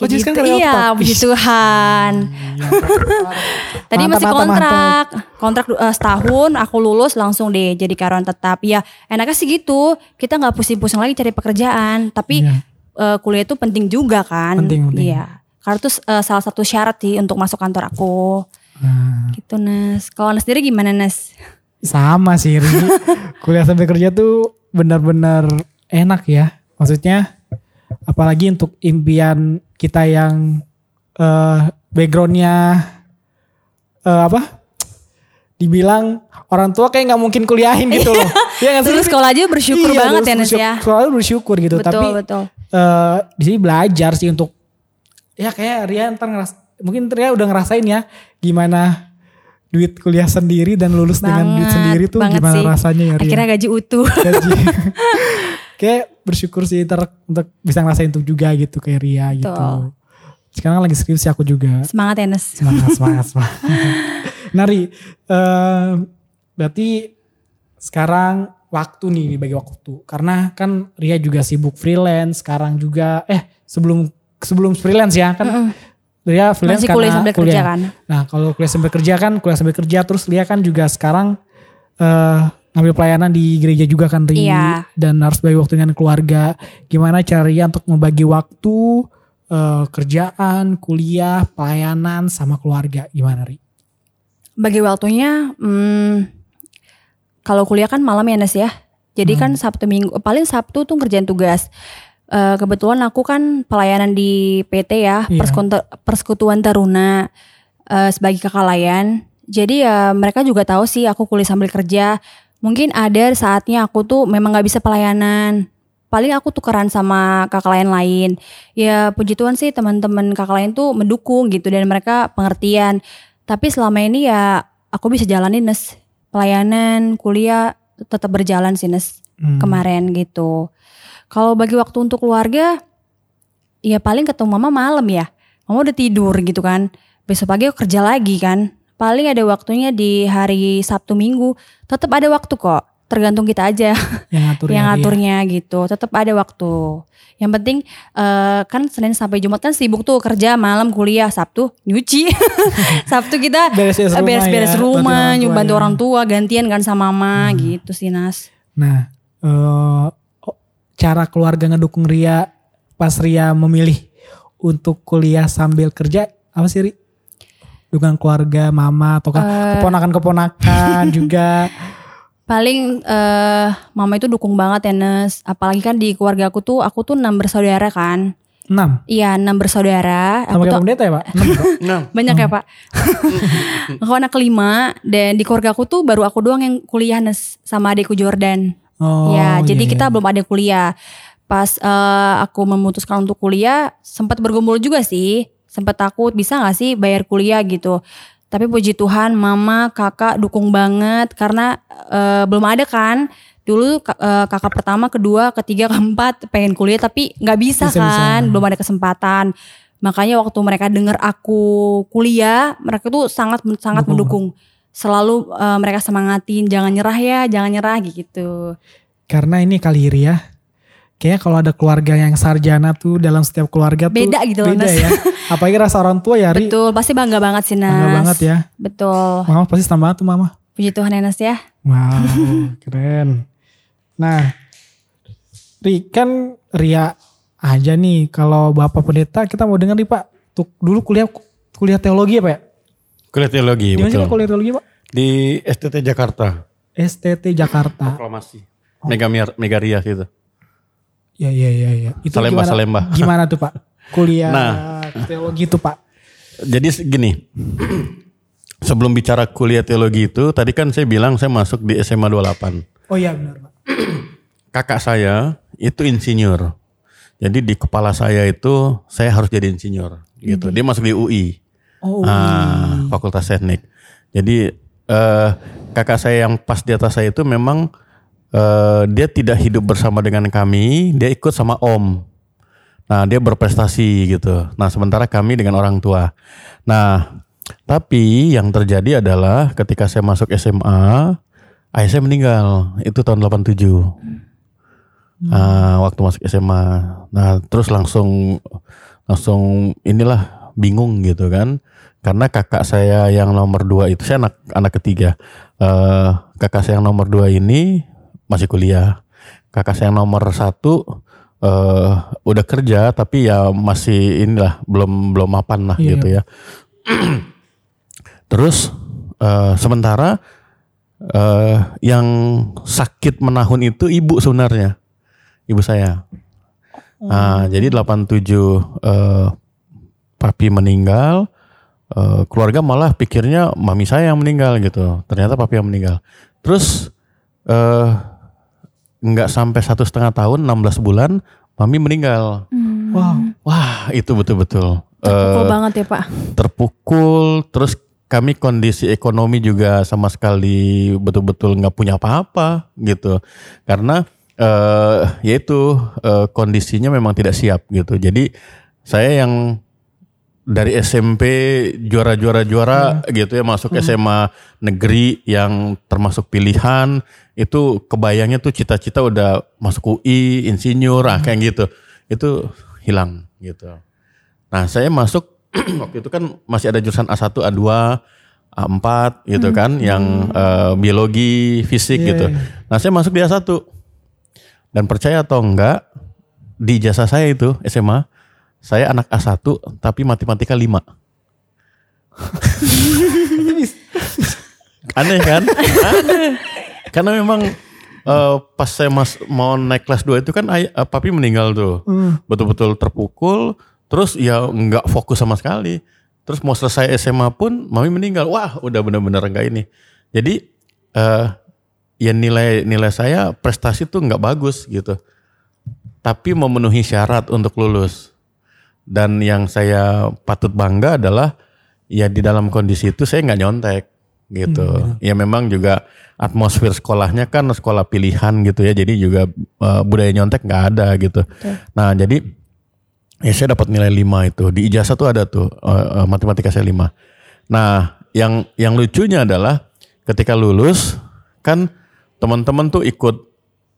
Oh, sekarang karyawan iya, tetap. puji. Tuhan. Tadi Mantap, masih mantap, kontrak, kontrak eh, setahun, aku lulus langsung deh jadi karyawan tetap. Ya enaknya sih gitu, kita nggak pusing-pusing lagi cari pekerjaan. Tapi eh, kuliah itu penting juga kan. Penting, penting. Iya, karena itu eh, salah satu syarat sih untuk masuk kantor aku. Nah, Gitu Nes. Kalau Nes sendiri gimana Nes? sama sih. Kuliah sambil kerja tuh benar-benar enak ya. Maksudnya apalagi untuk impian kita yang eh backgroundnya eh apa? Dibilang orang tua kayak nggak mungkin kuliahin gitu loh. Iya nggak sih? Terus sekolah aja bersyukur Iya, banget ya Nes ya. Sekolah bersyukur gitu. Betul Tapi betul. eh di sini belajar sih untuk ya kayak Ria ntar ngeras, mungkin Ria udah ngerasain ya gimana duit kuliah sendiri dan lulus dengan duit Banget, sendiri tuh banget gimana sih. rasanya ya Ria? Akhirnya gaji utuh. Gaji. kayak bersyukur sih ntar untuk bisa ngerasain itu juga gitu kayak Ria gitu. Betul. Sekarang lagi skripsi aku juga. Semangat ya Nes. Semangat, semangat, semangat. nah Ri, eh, berarti sekarang waktu nih dibagi waktu. Karena kan Ria juga sibuk freelance, sekarang juga eh sebelum sebelum freelance ya kan Ria freelance Masih kuliah sambil kerja kan? Nah kalau kuliah sambil kerja kan kuliah sambil kerja terus Ria kan juga sekarang eh ngambil pelayanan di gereja juga kan Ri Iya. dan harus bagi waktu dengan keluarga. Gimana cara Ria untuk membagi waktu eh, kerjaan, kuliah, pelayanan sama keluarga gimana Ri? Bagi waktunya, hmm, kalau kuliah kan malam ya Nes ya. Jadi kan Sabtu Minggu, paling Sabtu tuh kerjaan tugas. Eh, kebetulan aku kan pelayanan di PT ya, Iya. Persekutu- Persekutuan Taruna eh, sebagai kakak layan. Jadi ya mereka juga tahu sih aku kuliah sambil kerja. Mungkin ada saatnya aku tuh memang nggak bisa pelayanan. Paling aku tukeran sama kakak lain lain. Ya puji Tuhan sih teman-teman kakak lain tuh mendukung gitu dan mereka pengertian. Tapi selama ini ya aku bisa jalanin Nes. Pelayanan, kuliah tetap berjalan sih Nes Hmm. kemarin gitu. Kalau bagi waktu untuk keluarga, ya paling ketemu mama malam ya. Mama udah tidur gitu kan. Besok pagi aku kerja lagi kan. Paling ada waktunya di hari Sabtu Minggu. Tetap ada waktu kok. Tergantung kita aja yang ngatur yang ya, Ri, ya. ngaturnya gitu. Tetap ada waktu. Yang penting eh, kan Senin sampai Jumat kan sibuk tuh kerja malam kuliah Sabtu nyuci. Sabtu kita Beres-beres rumah beres-beres ya, rumah, bantu orang bantu ya. orang tua, gantian kan sama mama gitu sih Nas. Nah, oh, cara keluarga ngedukung Ria pas Ria memilih untuk kuliah sambil kerja apa sih Ri? Dukungan keluarga, mama atau Eh. keponakan-keponakan juga. Paling eh mama itu dukung banget ya Nes. Apalagi kan di keluarga aku tuh aku tuh enam bersaudara kan. Enam. Iya enam bersaudara. Sama Aku kayak pendeta ya Pak? Enam Pak? Nah, banyak ya pak. aku anak kelima dan di keluarga aku tuh baru aku doang yang kuliah Nes sama adikku Jordan. Oh, ya jadi iya, kita iya. belum ada kuliah. Pas eh, aku memutuskan untuk kuliah sempat bergumul juga sih. Sempat takut bisa gak sih bayar kuliah gitu. Tapi puji Tuhan mama kakak dukung banget karena eh, belum ada kan. Dulu eh, kakak pertama, kedua, ketiga, keempat pengen kuliah tapi nggak bisa, Bisa-bisa. kan, belum ada kesempatan. Makanya waktu mereka dengar aku kuliah, mereka tuh sangat sangat Dukung. mendukung. Selalu eh, mereka semangatin, jangan nyerah ya, jangan nyerah gitu. Karena ini kali ya. Kayaknya kalau ada keluarga yang sarjana tuh dalam setiap keluarga tuh Beda gitu loh, beda Nas. ya. Apalagi rasa orang tua ya Ri. Betul, pasti bangga banget sih Nas. Bangga banget ya. Betul. Mama pasti senang banget tuh mama. Puji Tuhan ya Nas ya. Wow, keren. Nah, Ri kan Ria aja nih kalau Bapak Pendeta kita mau dengar nih Pak. Tuh dulu kuliah kuliah teologi ya Pak? Kuliah teologi Di mana sih kuliah teologi Pak? Di STT Jakarta, STT Jakarta. proklamasi. Mega Megaria gitu. Ya ya ya ya. Itu Salemba, gimana, Salemba. gimana tuh Pak? Kuliah Nah. teologi tuh Pak. Jadi gini, sebelum bicara kuliah teologi itu, tadi kan saya bilang saya masuk di SMA 28. Oh iya benar Pak. Kakak saya itu insinyur. Jadi di kepala saya itu saya harus jadi insinyur gitu. Dia masuk di UI. Oh, Ah, Fakultas Teknik. Jadi eh, kakak saya yang pas di atas saya itu memang eh, dia tidak hidup bersama dengan kami, dia ikut sama om. Nah, dia berprestasi gitu. Nah, sementara kami dengan orang tua. Nah, tapi yang terjadi adalah ketika saya masuk SMA, ayah saya meninggal. Itu tahun 87. Ah, waktu masuk SMA. Nah, terus langsung langsung inilah bingung gitu kan. Karena kakak saya yang nomor dua itu saya anak anak ketiga. Eh, kakak saya yang nomor dua ini masih kuliah. Kakak saya yang nomor satu eh udah kerja tapi ya masih inilah belum belum mapan lah Iya. gitu ya. Terus eh, sementara eh yang sakit menahun itu ibu sebenarnya. Ibu saya. Nah, jadi 87 eh papi meninggal, eh, keluarga malah pikirnya mami saya yang meninggal gitu. Ternyata papi yang meninggal. Terus eh nggak sampai satu setengah tahun, 16 bulan, mami meninggal. Wow. Wah, itu betul-betul Terpukul eh, banget ya Pak. terpukul. Terus kami kondisi ekonomi juga sama sekali betul-betul nggak punya apa-apa gitu. Karena eh yaitu eh, kondisinya memang tidak siap gitu. Jadi saya yang dari SMP juara-juara juara gitu ya masuk SMA negeri yang termasuk pilihan itu kebayangnya tuh cita-cita udah masuk UI, insinyur, ah kayak gitu. Itu hilang gitu. Nah, saya masuk waktu itu kan masih ada jurusan A1, A2, A4 gitu kan yang eh, biologi, fisik Iya, gitu. iya. Nah, saya masuk di A1. Dan percaya atau enggak di jasa saya itu SMA saya anak A1 tapi matematika 5. Aneh kan? Aneh. Karena memang eh, pas saya mas, mau naik kelas 2 itu kan ay, eh, papi meninggal tuh. Betul-betul terpukul. Terus ya nggak fokus sama sekali. Terus mau selesai SMA pun mami meninggal. Wah udah bener-bener enggak ini. Jadi eh ya nilai nilai saya prestasi tuh nggak bagus gitu. Tapi memenuhi syarat untuk lulus. Dan yang saya patut bangga adalah ya di dalam kondisi itu saya nggak nyontek gitu. Ya memang juga atmosfer sekolahnya kan sekolah pilihan gitu ya. Jadi juga eh, budaya nyontek nggak ada gitu. Nah jadi ya saya dapat nilai 5 itu. Di ijazah tuh ada tuh eh, eh, matematika saya 5. Nah yang yang lucunya adalah ketika lulus kan teman-teman tuh ikut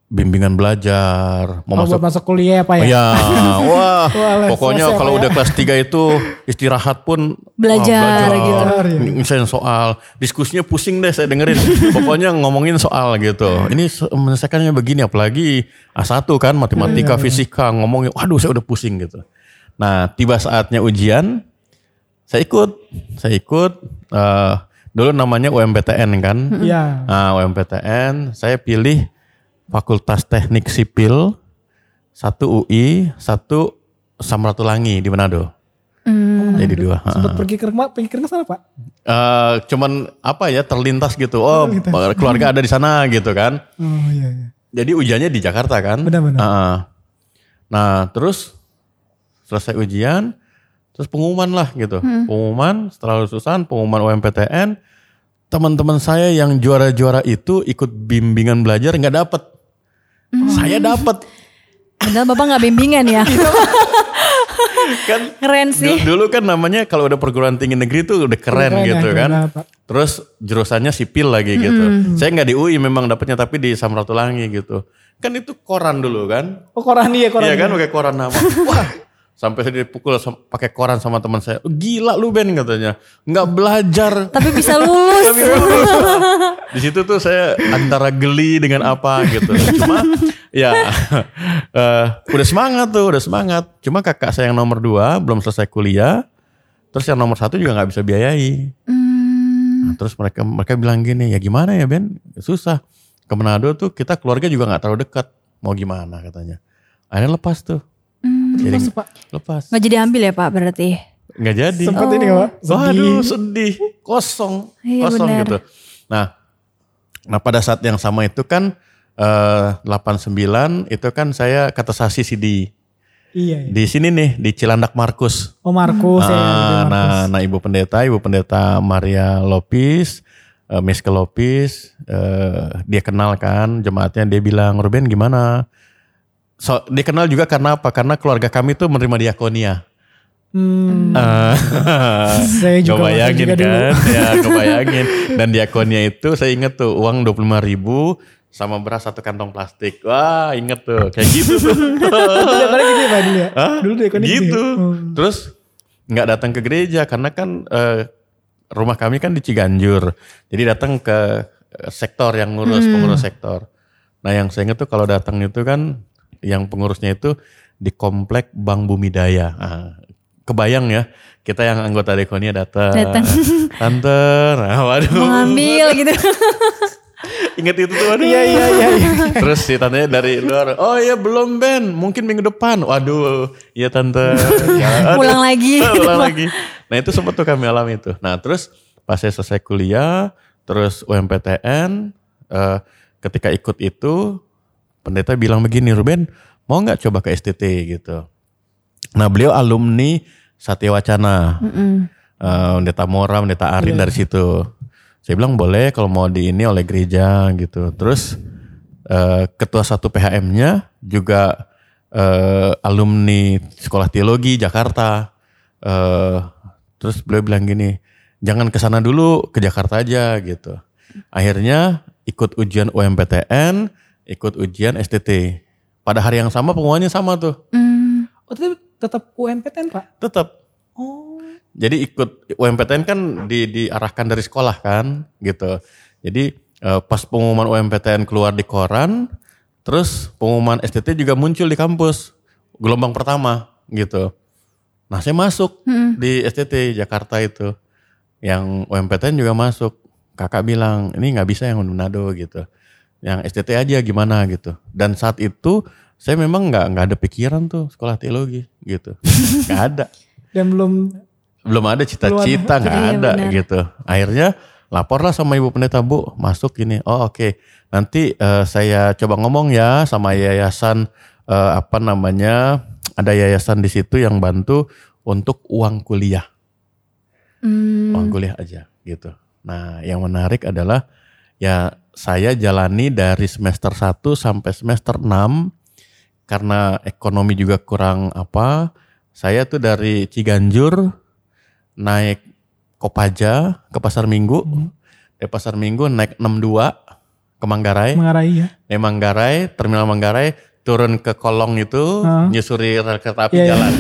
bimbingan belajar, mau Oh, masuk buat masuk kuliah apa ya? Ya, wah, Wah, pokoknya selesai, kalau ya. udah kelas 3 itu istirahat pun Belajar wah, gitu. Ng- Misalnya soal, diskusinya pusing deh saya dengerin. pokoknya ngomongin soal gitu. Ini se- menyelesaikannya begini, apalagi A1 kan, matematika, fisika, ngomongin, waduh saya udah pusing gitu. Nah, tiba saatnya ujian, saya ikut, saya ikut. eh, dulu namanya UMPTN kan. Iya. Nah, UMPTN, saya pilih Fakultas Teknik Sipil, satu UI, satu Samratulangi di Manado. Jadi dua. Sempat pergi ke rumah, pergi ke sana Pak? Eh, cuman apa ya terlintas gitu. Oh, keluarga ada di sana gitu kan. Oh iya. iya. Jadi ujiannya di Jakarta kan. Benar-benar. Heeh. Nah, terus selesai ujian, terus pengumuman lah gitu. Pengumuman setelah lulusan, pengumuman UMPTN, teman-teman saya yang juara-juara itu ikut bimbingan belajar nggak dapet. Saya dapet. Padahal Bapak nggak bimbingan ya. kan Keren sih. du- dulu kan namanya kalau udah perguruan tinggi negeri tuh udah keren, Keren gitu kan. Terus jurusannya sipil lagi gitu. Saya nggak di UI memang dapetnya tapi di Samratulangi gitu. Kan itu koran dulu kan. Oh koran iya koran. Iya kan pakai koran nama. Wah, sampai saya dipukul pakai koran sama teman saya. Gila lu Ben katanya. Nggak belajar. Tapi bisa lulus. Di situ tuh saya antara geli dengan apa gitu. Cuma ya eh, udah semangat tuh, udah semangat. Cuma kakak saya yang nomor dua belum selesai kuliah. Terus yang nomor satu juga nggak bisa biayai. Nah, terus mereka mereka bilang gini, ya gimana ya Ben? Susah. Ke Manado tuh kita keluarga juga nggak terlalu dekat. Mau gimana katanya. Akhirnya lepas tuh. Jadi Lepas, Pak. lepas. Nggak jadi ambil ya Pak berarti. Nggak jadi. Sempat ini Pak. Waduh sedih, kosong, Iya, kosong benar. gitu. Nah, nah pada saat yang sama itu kan eh, 89 itu kan saya katasasi CD Iya. iya. di sini nih di Cilandak Markus. Oh Markus ya. Ah, Markus. nah, nah ibu pendeta, ibu pendeta Maria Lopis, eh, Miske Lopis, eh, dia kenal kan jemaatnya, dia bilang Ruben gimana? So, dia kenal juga karena apa? Karena keluarga kami tuh menerima diakonia. Hmm, Ah, Saya juga Ngebayangin juga dulu. kan, ya ngebayangin. Dan diakonnya itu saya ingat tuh uang 25 ribu sama beras satu kantong plastik. Wah, inget tuh. Kayak gitu tuh. Dulu gitu ya Pak dulu ya? Hah? Dulu dekonnya gitu. gitu. Oh. Terus nggak datang ke gereja karena kan eh, rumah kami kan di Ciganjur. Jadi datang ke eh, sektor yang ngurus pengurus sektor. Nah, yang saya ingat tuh kalau datang itu kan yang pengurusnya itu di komplek Bank Bumidaya. Ah, kebayang ya, kita yang anggota Dekonia datang. Datang. Tante, nah, waduh. Mengambil gitu. Ingat itu tuh, waduh. Iya iya iya. iya. Terus si tantenya dari luar, oh iya belum Ben, mungkin minggu depan. Waduh, iya tante. Ya. Pulang lagi. Pulang lagi. Nah itu sempat tuh kami alami itu. Nah terus pas saya selesai kuliah, terus UMPTN, eh, ketika ikut itu, pendeta bilang begini, Ruben mau nggak coba ke STT gitu. Nah beliau alumni Satya Wacana. Eh, pendeta Mora, pendeta Arin dari situ. Saya bilang boleh kalau mau di ini oleh gereja gitu. Terus eh, ketua satu PHM-nya juga eh, alumni sekolah teologi Jakarta. Eh, terus beliau bilang gini, jangan ke sana dulu, ke Jakarta aja gitu. Akhirnya ikut ujian UMPTN, ikut ujian STT. Pada hari yang sama pengumumannya sama tuh, Hmm, Oh tapi tetap UMPTN Pak? tetap. Oh. Jadi ikut UMPTN kan di, diarahkan dari sekolah kan gitu. Jadi eh, pas pengumuman UMPTN keluar di koran, terus pengumuman STT juga muncul di kampus gelombang pertama gitu. Nah saya masuk di STT Jakarta itu, yang UMPTN juga masuk. Kakak bilang ini nggak bisa yang Manado gitu, yang STT aja gimana gitu. Dan saat itu saya memang nggak nggak ada pikiran tuh sekolah teologi gitu, nggak ada. Dan belum belum ada cita-cita nggak Iya, ada benar. gitu. Akhirnya laporlah sama ibu pendeta bu masuk ini. Oh oke. Nanti eh, saya coba ngomong ya sama yayasan eh, apa namanya ada yayasan di situ yang bantu untuk uang kuliah. Hmm, uang kuliah aja gitu. Nah yang menarik adalah ya saya jalani dari semester 1 sampai semester 6 karena ekonomi juga kurang apa saya tuh dari Ciganjur naik Kopaja ke Pasar Minggu dari Pasar Minggu naik 62 ke Manggarai mengarai ya. dari Manggarai terminal Manggarai turun ke Kolong itu Hah? nyusuri rel kereta api Iya, iya. jalan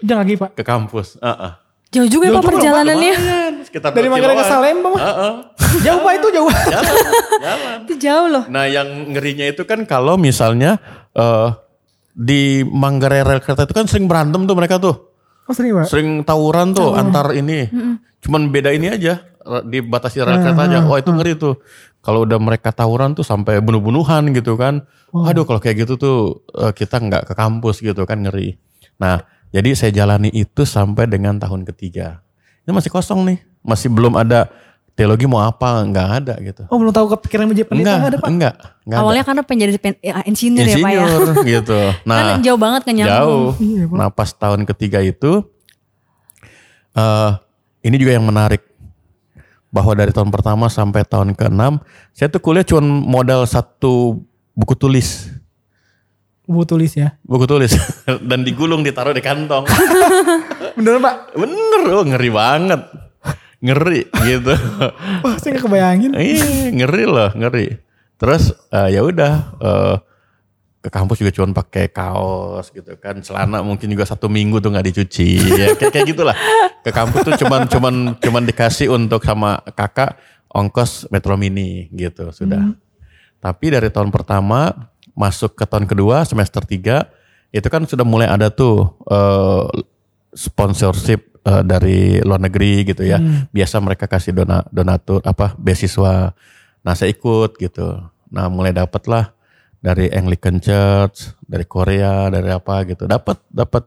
Jangan lagi Pak. ke kampus Heeh. jauh juga ya Jauh Pak perjalanannya. Lumayan, sekitar Dari Manggarai ke. Salemba mah. Heeh. Jauh Pak itu jauh. jalan, jalan. Itu jauh loh. Nah yang ngerinya itu kan kalau misalnya eh di Manggarai rel kereta itu kan sering berantem tuh mereka tuh. Oh sering Pak. Sering tawuran tuh antar ini. Cuman beda ini aja dibatasi rel kereta aja. Wah itu ngeri tuh. Kalau udah mereka tawuran tuh sampai bunuh-bunuhan gitu kan. Aduh kalau kayak gitu tuh eh, kita nggak ke kampus gitu kan ngeri. Nah jadi saya jalani itu sampai dengan tahun ketiga. Ini masih kosong nih. Masih belum ada teologi mau apa nggak ada gitu. Oh belum tahu kepikiran menjadi pendeta Enggak, nggak ada Pak? enggak, enggak ada. Awalnya karena pengen jadi pen- ya, engineer, ya Pak ya. Insinyur gitu. Nah, kan jauh banget kan nyambung. jauh. Iya, nah, pas tahun ketiga itu eh ini juga yang menarik bahwa dari tahun pertama sampai tahun ke-6 saya tuh kuliah cuma modal satu buku tulis. Buku tulis ya. Buku tulis dan digulung ditaruh di kantong. Bener Pak. Bener, oh ngeri banget. Ngeri gitu. Wah saya nggak kebayangin. Iya, ngeri loh, ngeri. Terus eh, ya udah eh, ke kampus juga cuma pakai kaos gitu kan, celana mungkin juga satu minggu tuh nggak dicuci, ya kayak kayak gitulah. Ke kampus tuh cuman cuman cuman dikasih untuk sama kakak ongkos Metro Mini gitu sudah. Tapi dari tahun pertama masuk ke tahun kedua semester 3 itu kan sudah mulai ada tuh eh, sponsorship eh, dari luar negeri gitu ya. Biasa mereka kasih dona, donatur apa beasiswa. Nah saya ikut gitu. Nah mulai dapet lah dari Anglican Church, dari Korea, dari apa gitu. Dapat, dapat.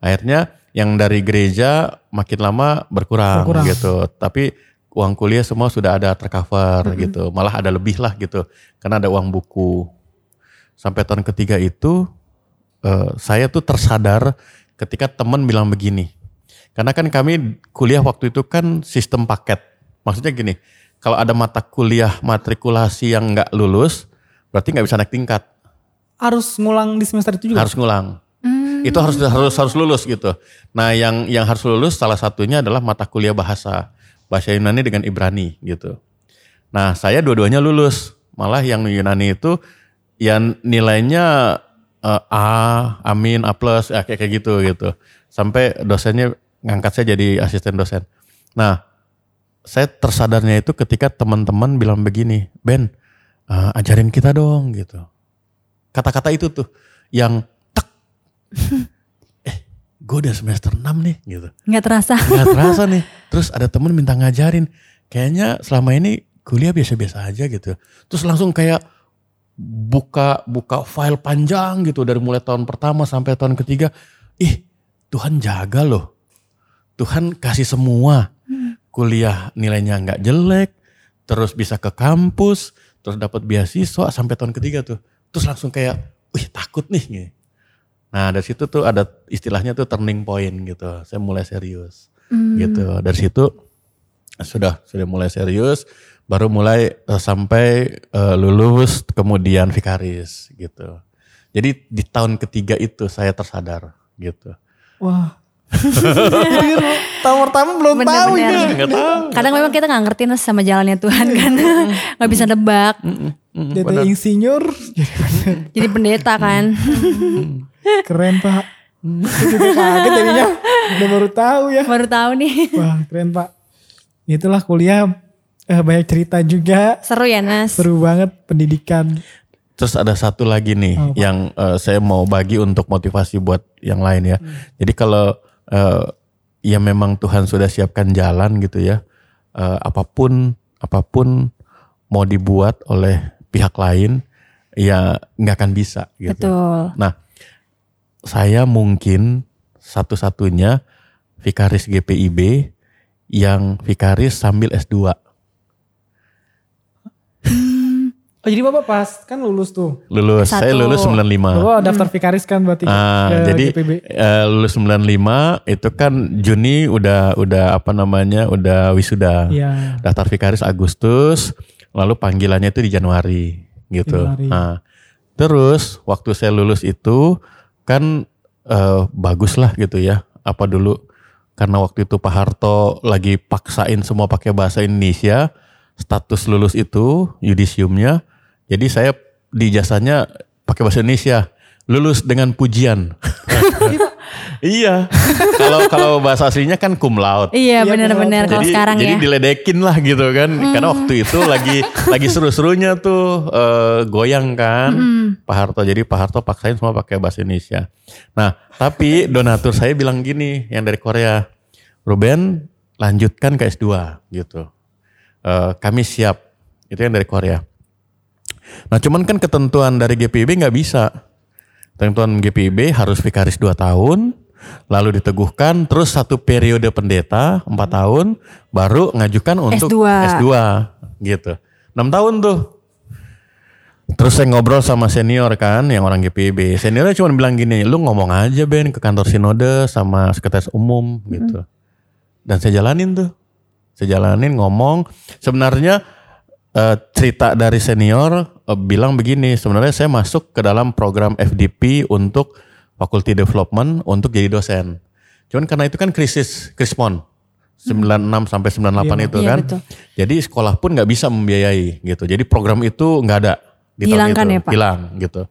Akhirnya yang dari gereja makin lama berkurang, Berkurang. gitu. Tapi uang kuliah semua sudah ada tercover gitu. Malah ada lebih lah gitu. Karena ada uang buku. Sampai tahun ketiga itu eh, saya tuh tersadar ketika teman bilang begini. Karena kan kami kuliah waktu itu kan sistem paket. Maksudnya gini, kalau ada mata kuliah matrikulasi yang nggak lulus, berarti nggak bisa naik tingkat, Harus ngulang di semester itu juga. harus ngulang. Itu harus harus harus lulus gitu. Nah, yang yang harus lulus salah satunya adalah mata kuliah bahasa bahasa Yunani dengan Ibrani gitu. Nah, saya dua-duanya lulus malah yang Yunani itu yang nilainya eh, A, Amin, A plus, ya, kayak kayak gitu gitu. Sampai dosennya ngangkat saya jadi asisten dosen. Nah, saya tersadarnya itu ketika teman-teman bilang begini, Ben, eh, ajarin kita dong gitu. Kata-kata itu tuh yang tek, eh, gue udah semester 6 nih gitu Nggak terasa. nggak terasa nih. Terus ada temen minta ngajarin. Kayaknya selama ini kuliah biasa-biasa aja gitu. Terus langsung kayak buka buka file panjang gitu dari mulai tahun pertama sampai tahun ketiga. Ih, Tuhan jaga loh. Tuhan kasih semua. Kuliah nilainya nggak jelek, terus bisa ke kampus, terus dapat beasiswa sampai tahun ketiga tuh. Terus langsung kayak, wih takut nih. Gitu. Nah dari situ tuh ada istilahnya tuh turning point gitu. Saya mulai serius gitu. Dari situ sudah sudah mulai serius. Baru mulai eh, sampai eh, lulus kemudian vikaris gitu. Jadi di tahun ketiga itu saya tersadar gitu. Wah. Tahun pertama belum tahu Bener-bener. ini. Nggak tahu. Kadang memang kita nggak ngerti sama jalannya Tuhan kan. nggak bisa nebak. Jadi insinyur. Jadi pendeta kan. Keren pak. Kaget jadinya. Udah baru tahu ya. Baru tahu nih. Wah keren pak. Itulah kuliah eh, banyak cerita juga. Seru ya Nas. Seru banget pendidikan. Terus ada satu lagi nih Apa? yang eh, saya mau bagi untuk motivasi buat yang lain ya. Jadi kalau eh, ya memang Tuhan sudah siapkan jalan gitu ya. eh, apa pun apa pun mau dibuat oleh pihak lain ya nggak akan bisa gitu. Betul. Nah, saya mungkin satu-satunya vikaris GPIB yang vikaris sambil S2. Oh jadi bapak pas kan lulus tuh. Lulus, saya Satu. lulus 95. Bapak daftar vikaris kan berarti. Ah, ke jadi GPB. eh, lulus 95 itu kan Juni udah udah apa namanya udah wisuda. Iya. Daftar vikaris Agustus, lalu panggilannya itu di Januari gitu. Januari. Nah, terus waktu saya lulus itu kan eh, bagus lah gitu ya. Apa dulu karena waktu itu Pak Harto lagi paksain semua pakai bahasa Indonesia, status lulus itu yudisiumnya. Jadi saya di jasanya pakai bahasa Indonesia, lulus dengan pujian. iya. Kalau kalau bahasa aslinya kan cum laude. Iya Iya, benar-benar kalau jadi sekarang jadi ya. diledekin lah gitu kan. Karena waktu itu lagi lagi seru-serunya tuh eh, goyang kan. Pak Harto. Jadi Pak Harto paksain semua pakai bahasa Indonesia. Nah, tapi donatur saya bilang gini yang dari Korea. Ruben lanjutkan ke S2 gitu. Eh, kami siap. Itu yang dari Korea. Nah cuman kan ketentuan dari GPIB nggak bisa. Ketentuan GPIB harus vikaris 2 tahun, lalu diteguhkan, terus satu periode pendeta 4 tahun, baru ngajukan untuk S2. S2 gitu. 6 tahun tuh. Terus saya ngobrol sama senior kan, yang orang GPIB. Seniornya cuma bilang gini, lu ngomong aja Ben ke kantor sinode sama sekretaris umum gitu. Dan saya jalanin tuh. Saya jalanin ngomong. Sebenarnya eh, cerita dari senior bilang begini, sebenarnya saya masuk ke dalam program FDP untuk faculty development untuk jadi dosen. Cuman karena itu kan krisis krispon 96 sampai 98 itu Iya, kan. betul. Jadi sekolah pun nggak bisa membiayai gitu. Jadi program itu nggak ada di tahun Hilangkan itu. ya, Pak? Hilang gitu.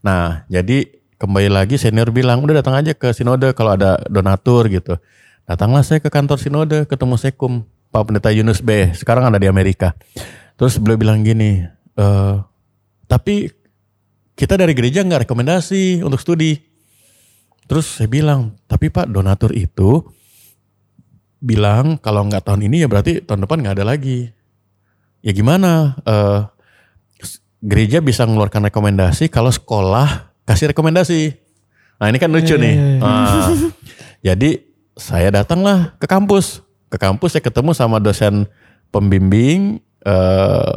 Nah, jadi kembali lagi senior bilang udah datang aja ke sinode kalau ada donatur gitu. Datanglah saya ke kantor sinode ketemu Sekum Pak Pendeta Yunus B. Sekarang ada di Amerika. Terus beliau bilang gini, "Eh, tapi kita dari gereja nggak rekomendasi untuk studi. Terus saya bilang, tapi Pak donatur itu bilang kalau nggak tahun ini ya berarti tahun depan nggak ada lagi. Ya gimana? Eh, s- gereja bisa mengeluarkan rekomendasi kalau sekolah kasih rekomendasi. Nah ini kan lucu Iya, nih. Nah, jadi saya datanglah ke kampus. Ke kampus saya ketemu sama dosen pembimbing eh,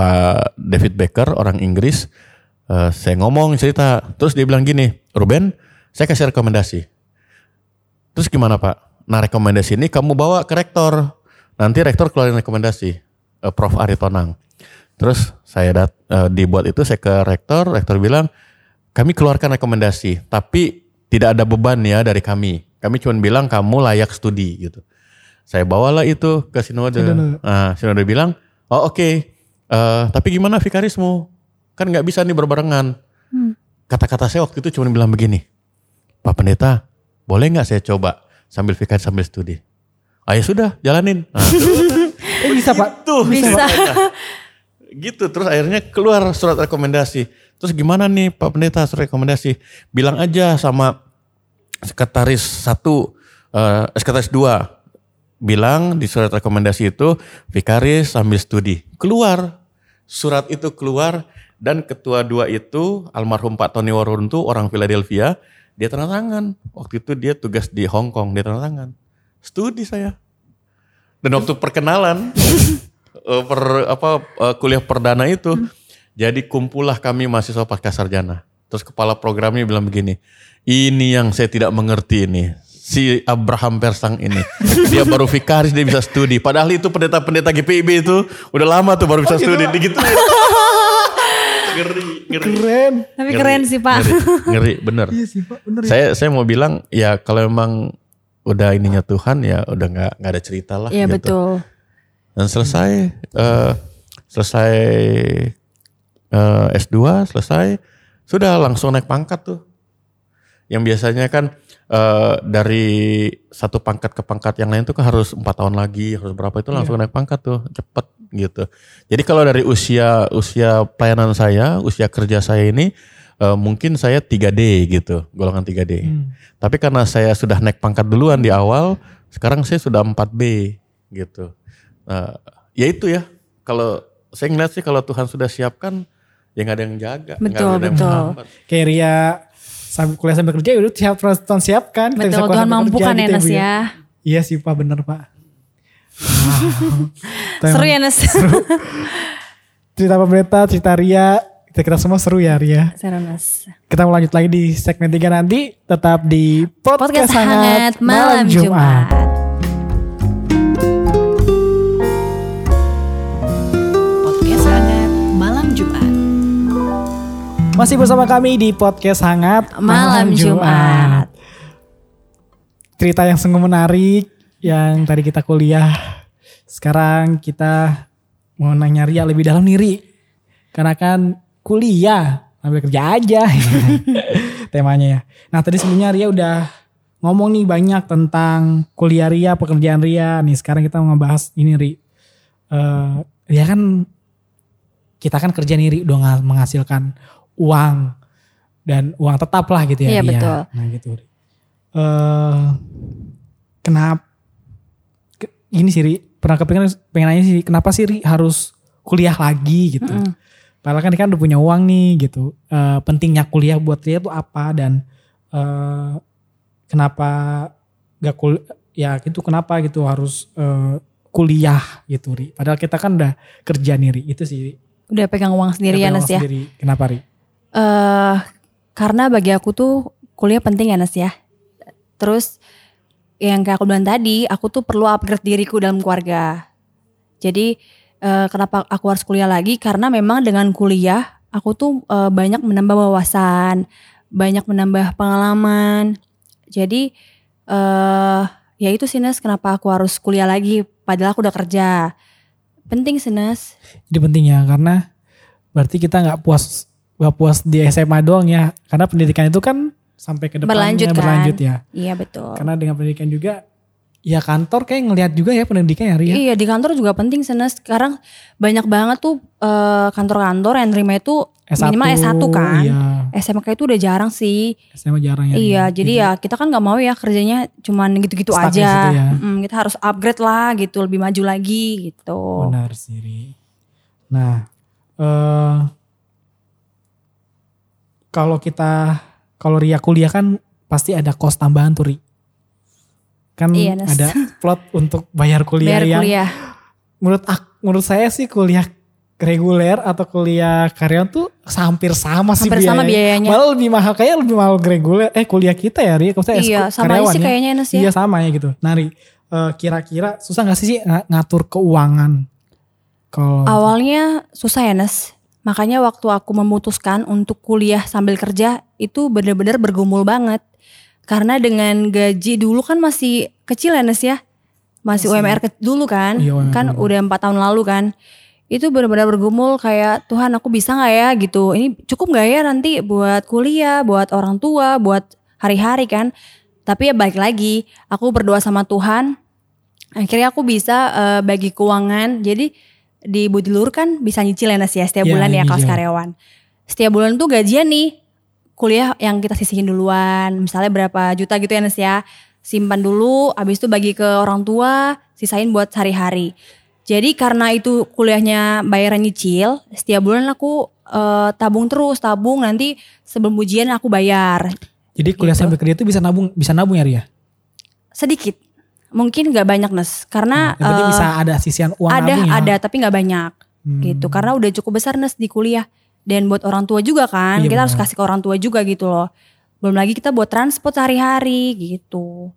Pak David Becker orang Inggris. Eh, saya ngomong cerita, terus dia bilang gini, Ruben, saya kasih rekomendasi. Terus gimana Pak? Nah rekomendasi ini kamu bawa ke rektor. Nanti rektor keluarin rekomendasi. Eh, Prof. Ari Tonang. Terus saya dat, eh, dibuat itu saya ke rektor. Rektor bilang kami keluarkan rekomendasi. Tapi tidak ada beban ya dari kami. Kami cuma bilang kamu layak studi gitu. Saya bawalah itu ke sinode. Sinode. Nah, sinode bilang, oh oke, "Eh, tapi gimana vikarismu? Kan nggak bisa nih berbarengan. Kata-kata saya waktu itu cuma bilang begini, Pak Pendeta, boleh nggak saya coba sambil vikaris sambil studi? Ayo sudah, jalanin. Nah, Eh bisa pak. tuh Bisa. gitu terus akhirnya keluar surat rekomendasi terus gimana nih Pak Pendeta surat rekomendasi bilang aja sama sekretaris satu eh, sekretaris dua bilang di surat rekomendasi itu vikaris sambil studi keluar surat itu keluar dan ketua dua itu almarhum Pak Tony Waruntu orang Philadelphia dia tanda tangan. Waktu itu dia tugas di Hong Kong dia tanda tangan. Studi saya. Dan waktu perkenalan eh, per apa eh, kuliah perdana itu jadi kumpullah kami mahasiswa pasca sarjana. Terus kepala programnya bilang begini ini yang saya tidak mengerti ini si Abraham Persang ini dia baru vikaris dia bisa studi padahal itu pendeta-pendeta GPIB itu udah lama tuh baru bisa studi gitu ngeri ngeri Keren. Tapi Ngeri, keren sih Pak. ngeri, ngeri bener Iya sih pak. Bener ya. saya saya mau bilang ya kalau emang udah ininya Tuhan ya udah nggak nggak ada cerita lah Iya gitu. betul. dan selesai eh, selesai eh, S2 selesai sudah langsung naik pangkat tuh yang biasanya kan eh, dari satu pangkat ke pangkat yang lain tuh kan harus empat tahun lagi harus berapa itu langsung naik pangkat tuh cepet gitu jadi kalau dari usia usia pelayanan saya usia kerja saya ini eh, mungkin saya 3D gitu golongan 3D tapi karena saya sudah naik pangkat duluan di awal sekarang saya sudah 4B gitu Nah, ya itu ya. Kalau saya ngeliat sih kalau Tuhan sudah siapkan, ya nggak ada yang jaga. Betul, ada yang betul. menghambat. Kayak Ria sambil kuliah sambil kerja ya udah siap Tuhan siapkan. Bisa Betul kuliah Tuhan sambil mampu kerja kan ya gitu Nes Bu ya. Iya sih pak bener pak. Wow. Seru ya Nes. Cerita pemerintah, cerita Ria, kita, kita semua seru ya Ria. Seru Nes. Kita mau lanjut lagi di segmen 3 nanti. Tetap di Podcast, Podcast hangat malam Jumat. Podcast Masih bersama kami di Podcast Hangat Malam Jumat. Cerita yang sungguh menarik yang tadi kita kuliah. Sekarang kita mau nanya Ria lebih dalam nih Ri. Karena kan kuliah, ambil kerja aja. Temanya ya. Nah tadi sebelumnya Ria udah ngomong nih banyak tentang kuliah Ria, pekerjaan Ria. Nih sekarang kita mau ngebahas ini Ri. Eh Ria kan kita kan kerja nih Ri, udah menghasilkan uang dan uang tetap lah gitu ya. Iya, Ria. betul. Nah gitu. Ri. Eh kenapa ke- ini sih Ri, pernah kepikiran pengen nanya sih kenapa sih Ri harus kuliah lagi gitu. Padahal kan dia kan udah punya uang nih gitu. Eh, pentingnya kuliah buat dia tuh apa dan eh, kenapa gak kul ya gitu kenapa gitu harus eh, kuliah gitu Ri. Padahal kita kan udah kerja nih Ri. Itu sih Ri. Udah pegang uang sendiri ya Nes ya. sendiri. Kenapa Ri? Eh karena bagi aku tuh kuliah penting ya Nes ya. Terus yang kayak aku bilang tadi, aku tuh perlu upgrade diriku dalam keluarga. Jadi eh, kenapa aku harus kuliah lagi? Karena memang dengan kuliah aku tuh eh, banyak menambah wawasan, banyak menambah pengalaman. Jadi eh ya itu sih Nes kenapa aku harus kuliah lagi padahal aku udah kerja. Penting sih Nes. Ini penting ya karena berarti kita nggak puas nggak puas di SMA doang ya. Karena pendidikan itu kan sampai ke depannya Berlanjut kan. berlanjut ya. Iya betul. Karena dengan pendidikan juga ya kantor kayak ngelihat juga ya pendidikan ya Ri. ya. Iya di kantor juga penting Senes. Sekarang banyak banget tuh eh, kantor-kantor yang nerima itu S1, minimal S1 kan. Iya. SMK itu udah jarang sih. SMA jarang ya. iya, Ri. jadi ya kita kan nggak mau ya kerjanya cuman gitu-gitu Stuck aja. ya. Mm, kita harus upgrade lah gitu, lebih maju lagi gitu. Benar sih Ri. Nah, eh kalau kita kalau Ria kuliah kan pasti ada kos tambahan tuh Ri. Kan Iya, ada plot untuk bayar kuliah Biar yang kuliah. menurut ak- menurut saya sih kuliah reguler atau kuliah karyawan tuh hampir sama sih Hampir sama biayanya. Malah lebih mahal kayak lebih mahal reguler eh kuliah kita ya Ri. Maksudnya Iya, sama karyawan sih ya. kayaknya ya. Iya sama ya gitu. Nah Ri, eh, kira-kira susah gak sih sih ng- ngatur keuangan? Kalau Awalnya susah ya Nes. Makanya waktu aku memutuskan untuk kuliah sambil kerja itu bener-bener bergumul banget. Karena dengan gaji dulu kan masih kecil ya Nes ya. Masih, UMR ke- dulu kan. Iya, UMR kan udah empat tahun lalu kan. itu benar-benar bergumul kayak Tuhan aku bisa nggak ya gitu ini cukup nggak ya nanti buat kuliah buat orang tua buat hari-hari kan tapi ya balik lagi aku berdoa sama Tuhan akhirnya aku bisa eh, bagi keuangan jadi di Budilur kan bisa nyicil ya Nas ya setiap Ya, bulan ya kalau nyicil. karyawan setiap bulan tuh gajian nih kuliah yang kita sisihin duluan misalnya berapa juta gitu ya Nas ya simpan dulu habis itu bagi ke orang tua sisain buat sehari-hari jadi karena itu kuliahnya bayaran nyicil setiap bulan aku eh, tabung terus tabung nanti sebelum ujian aku bayar Jadi kuliah Gitu. sambil kerja itu bisa nabung bisa nabung ya Ria? sedikit mungkin nggak banyak Nes. Karena penting eh, bisa ada sisian uang ada nabung ya. ada tapi nggak banyak Hmm. gitu. Karena udah cukup besar Nes di kuliah. Dan buat orang tua juga kan Iya, kita harus benar. kasih ke orang tua juga gitu loh. Belum lagi kita buat transport sehari-hari gitu.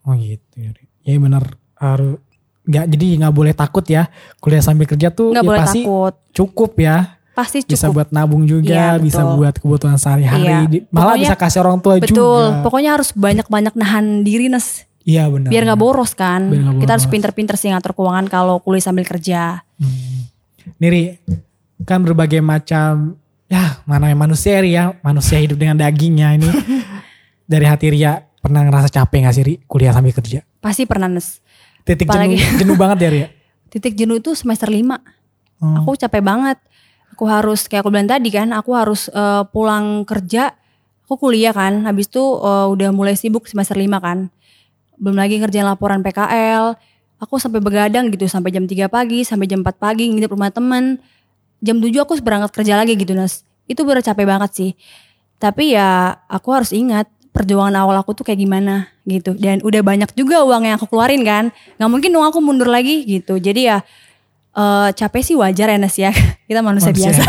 Oh gitu ya. Ya benar. Harus nggak jadi nggak boleh takut ya. Kuliah sambil kerja tuh nggak ya boleh pasti takut. cukup ya. Pasti bisa cukup. buat nabung juga Iya, bisa betul. buat kebutuhan sehari-hari. Di- malah Pokoknya- bisa kasih orang tua betul. juga. Pokoknya harus banyak-banyak nahan diri Nes iya benar. Biar nggak boros kan? Biar nggak kita harus boros. pinter-pinter sih ngatur keuangan kalau kuliah sambil kerja. Hmm. Niri kan berbagai macam ya mana yang manusia Ri ya? Manusia hidup dengan dagingnya ini. Dari hati Ria pernah ngerasa capek gak sih Ri kuliah sambil kerja? Pasti pernah Nes. Titik Apalagi- jenuh, jenuh banget ya Ria? Titik jenuh itu semester 5 Hmm. aku capek banget. Aku harus kayak aku bilang tadi kan aku harus eh, pulang kerja. Aku kuliah kan habis itu eh, udah mulai sibuk semester 5 kan belum lagi ngerjain laporan PKL aku sampai begadang gitu sampai jam 3 pagi sampai jam 4 pagi nginep rumah temen. Jam 7 aku berangkat kerja lagi gitu Nas. Itu bener capek banget sih. Tapi ya aku harus ingat perjuangan awal aku tuh kayak gimana gitu. Dan udah banyak juga uang yang aku keluarin kan. Nggak mungkin dong aku mundur lagi gitu. Jadi ya eh capek sih wajar ya Nas ya. Kita manusia, Manusia. biasa.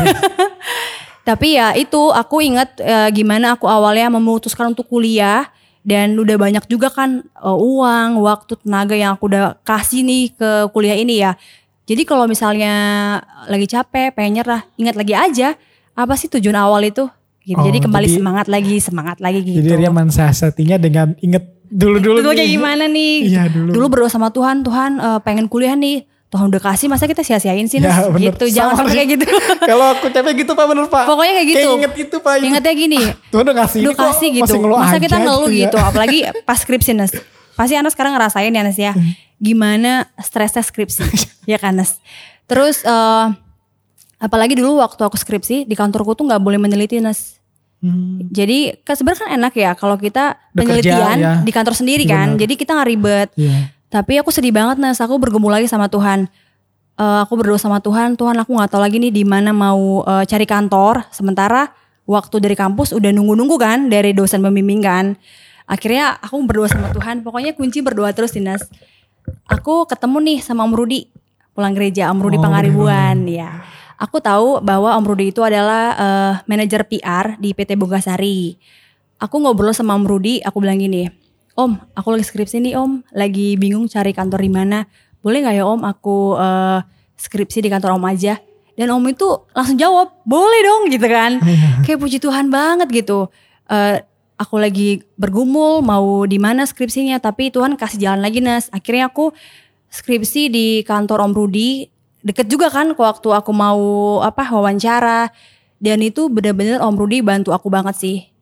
Tapi ya itu aku ingat eh, gimana aku awalnya memutuskan untuk kuliah dan udah banyak juga kan eh, uang waktu tenaga yang aku udah kasih nih ke kuliah ini ya jadi kalau misalnya lagi capek pengen nyerah ingat lagi aja apa sih tujuan awal itu gitu Oh, jadi kembali jadi- semangat lagi semangat lagi gitu jadi Ria mensiasatinya dengan inget dulu-dulu Dulu kayak gimana nih? Iya, dulu. berdoa sama Tuhan, Tuhan eh, pengen kuliah nih. Tuhan udah kasih, masa kita sia-siain sih? Ya, bener. gitu, jangan sampai kayak gitu. kalau aku capek gitu Pak bener Pak Pokoknya kayak gitu. inget itu Pak Ingatnya gini, Tuhan udah ngasih udah kasih gitu. Masa kita ngeluh ya. gitu, apalagi pas skripsi Nas. Pasti Anas sekarang ngerasain ya Nas ya. Gimana stresnya skripsi, ya kan Nas. Terus eh, apalagi dulu waktu aku skripsi di kantorku tuh nggak boleh meneliti Nas. Hmm. Jadi kan sebenarnya kan enak ya kalau kita penelitian ya. di kantor sendiri kan. Benar. Jadi kita nggak ribet. Iya. Tapi aku sedih banget Nas, aku bergumul lagi sama Tuhan. Eh, aku berdoa sama Tuhan, Tuhan aku nggak tahu lagi nih di mana mau eh, cari kantor. Sementara waktu dari kampus udah nunggu-nunggu kan dari dosen pembimbing kan. Akhirnya aku berdoa sama Tuhan, pokoknya kunci berdoa terus Nas. Aku ketemu nih sama Om Rudi, pulang gereja Om Rudi Oh, Pangaribuan ya. Aku tahu bahwa Om Rudi itu adalah eh, manajer PR di PT Bogasari. Aku ngobrol sama Om Rudi, aku bilang gini, Om, aku lagi skripsi nih Om, lagi bingung cari kantor di mana. Boleh nggak ya Om aku eh, skripsi di kantor Om aja? Dan Om itu langsung jawab, boleh dong gitu kan. Kayak puji Tuhan banget gitu. Eh, aku lagi bergumul mau di mana skripsinya, tapi Tuhan kasih jalan lagi Nas. Akhirnya aku skripsi di kantor Om Rudi, deket juga kan waktu aku mau apa wawancara. Dan itu bener-bener Om Rudi bantu aku banget sih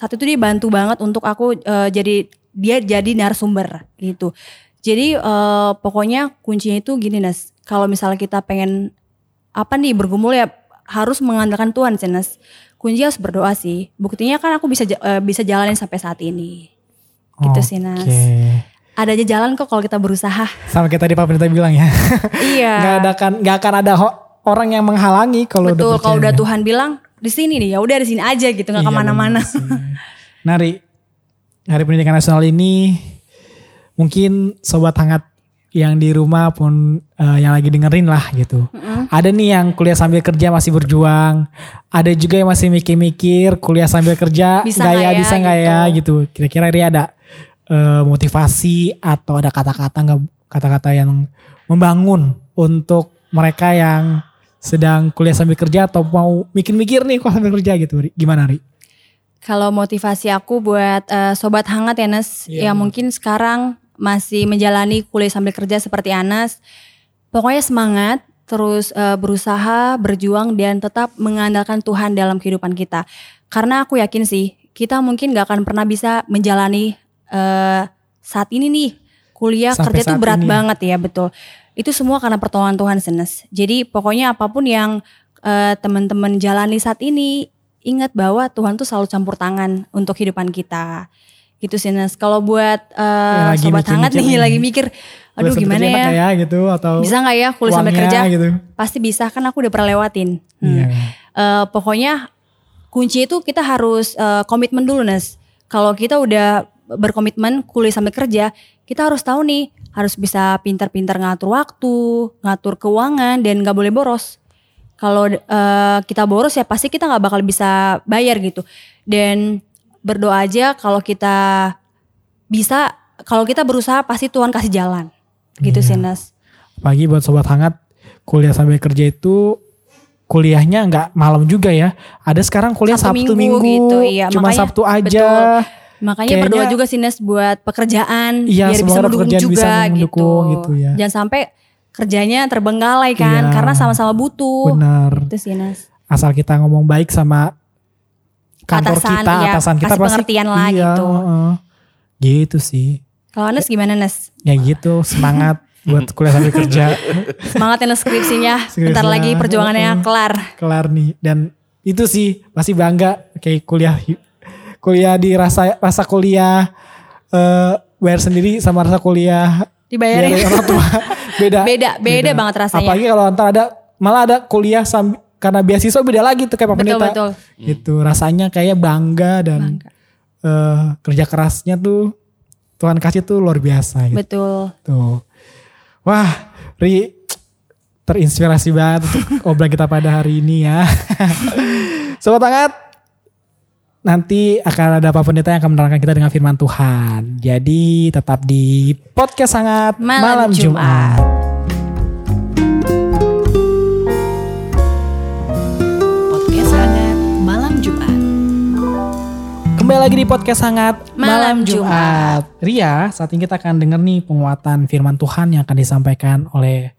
saat itu dia bantu banget untuk aku eh, jadi dia jadi narasumber gitu. Jadi eh, pokoknya kuncinya itu gini Nas, kalau misalnya kita pengen apa nih bergumul ya harus mengandalkan Tuhan sih Nas. Kunci harus berdoa sih. Buktinya kan aku bisa eh, bisa jalanin sampai saat ini. Gitu sih Nas. Ada aja jalan kok kalau kita berusaha. Sama kayak tadi Pak Pendeta bilang ya. iya. Gak ada kan, gak akan ada ho- orang yang menghalangi kalau udah Betul, kalau udah Tuhan bilang di sini nih ya udah di sini aja gitu nggak Iya, ke mana-mana. benar sih. Nah, Ri, Hari Pendidikan Nasional ini mungkin sobat hangat yang di rumah pun eh, yang lagi dengerin lah gitu. Ada nih yang kuliah sambil kerja masih berjuang. Ada juga yang masih mikir-mikir kuliah sambil kerja Bisa nggak ya, nggak ya, bisa nggak ya gitu. Kira-kira Ri ada eh, motivasi atau ada kata-kata nggak kata-kata yang membangun untuk mereka yang sedang kuliah sambil kerja atau mau mikir-mikir nih kuliah sambil kerja gitu. Gimana Ri? Kalau motivasi aku buat eh, sobat hangat ya Nas, Iya, yang mungkin sekarang masih menjalani kuliah sambil kerja seperti Anas, pokoknya semangat, terus eh, berusaha, berjuang dan tetap mengandalkan Tuhan dalam kehidupan kita. Karena aku yakin sih, kita mungkin gak akan pernah bisa menjalani eh, saat ini nih kuliah Sampai kerja itu berat ini banget ya betul. Itu semua karena pertolongan Tuhan Senes. Jadi pokoknya apa pun yang eh, teman-teman jalani saat ini, ingat bahwa Tuhan tuh selalu campur tangan untuk kehidupan kita. Gitu sih Nes. Kalau buat eh, Ya, sobat hangat nih lagi mikir, aduh gimana ya? nggak gitu atau Bisa nggak ya kuliah sampai kerja? gitu. Pasti bisa kan aku udah pernah lewatin. Hmm. Iya. Eh, pokoknya kunci itu kita harus eh, komitmen dulu Nes. Kalau kita udah berkomitmen kuliah sampai kerja, kita harus tahu nih harus bisa pintar-pintar ngatur waktu, ngatur keuangan dan nggak boleh boros. Kalau eh, kita boros ya pasti kita nggak bakal bisa bayar gitu. Dan berdoa aja kalau kita bisa, kalau kita berusaha pasti Tuhan kasih jalan. Gitu Iya. sih. Pagi buat sobat hangat kuliah sambil kerja itu kuliahnya nggak malam juga ya. Ada sekarang kuliah Sabtu, Sabtu Minggu, Minggu gitu, iya. cuma Makanya- Sabtu aja. betul. Makanya Kayaknya- berdoa juga sih Nes buat pekerjaan Iya, biar bisa mendukung juga bisa mendukung gitu ya. Jangan sampai kerjanya terbengkalai kan Iya. karena sama-sama butuh. Benar. Itu sih Nes. Asal kita ngomong baik sama kantor Atasan, kita, iya, atasan kita pasti pengertian lah iya, gitu. heeh. Gitu sih. Kalau Nes gimana Nes? Ya gitu, semangat buat kuliah sambil kerja. Semangat ya Nes skripsinya. Bentar lagi perjuangannya heeh. kelar. kelar nih dan itu sih pasti bangga kayak kuliah kuliah di rasa rasa kuliah eh bayar sendiri sama rasa kuliah Dibayarin. orang tua beda Beda, beda banget rasanya. apalagi kalau antar ada malah ada kuliah sambil karena beasiswa beda lagi tuh kayak Pak Betul, betul. gitu rasanya kayak bangga dan eh, kerja kerasnya tuh Tuhan kasih tuh luar biasa gitu Betul. Tuh. Wah, Ri terinspirasi banget untuk obrolan kita pada hari ini ya. Sobat hangat, nanti akan ada Pak Pendeta yang akan menerangkan kita dengan firman Tuhan. Jadi tetap di podcast sangat Malam malam, Jumat. Jumat. Podcast hangat malam Jumat. Kembali lagi di podcast sangat Malam Jumat. Ria, saat ini kita akan dengar nih penguatan firman Tuhan yang akan disampaikan oleh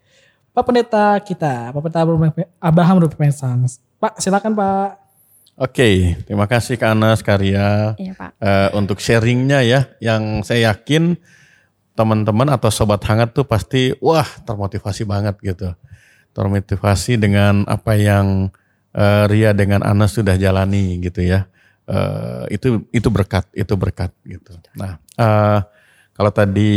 Pak Pendeta kita, Pak Pendeta Abraham Rupemesang. Pak, silakan Pak. Oke, terima kasih Kak Anas Karya Iya Pak. eh, untuk sharingnya ya, yang saya yakin teman-teman atau sobat hangat tuh pasti wah termotivasi banget gitu, termotivasi dengan apa yang eh, Ria dengan Anas sudah jalani gitu ya. Eh, itu itu berkat, itu berkat gitu. Nah, eh, kalau tadi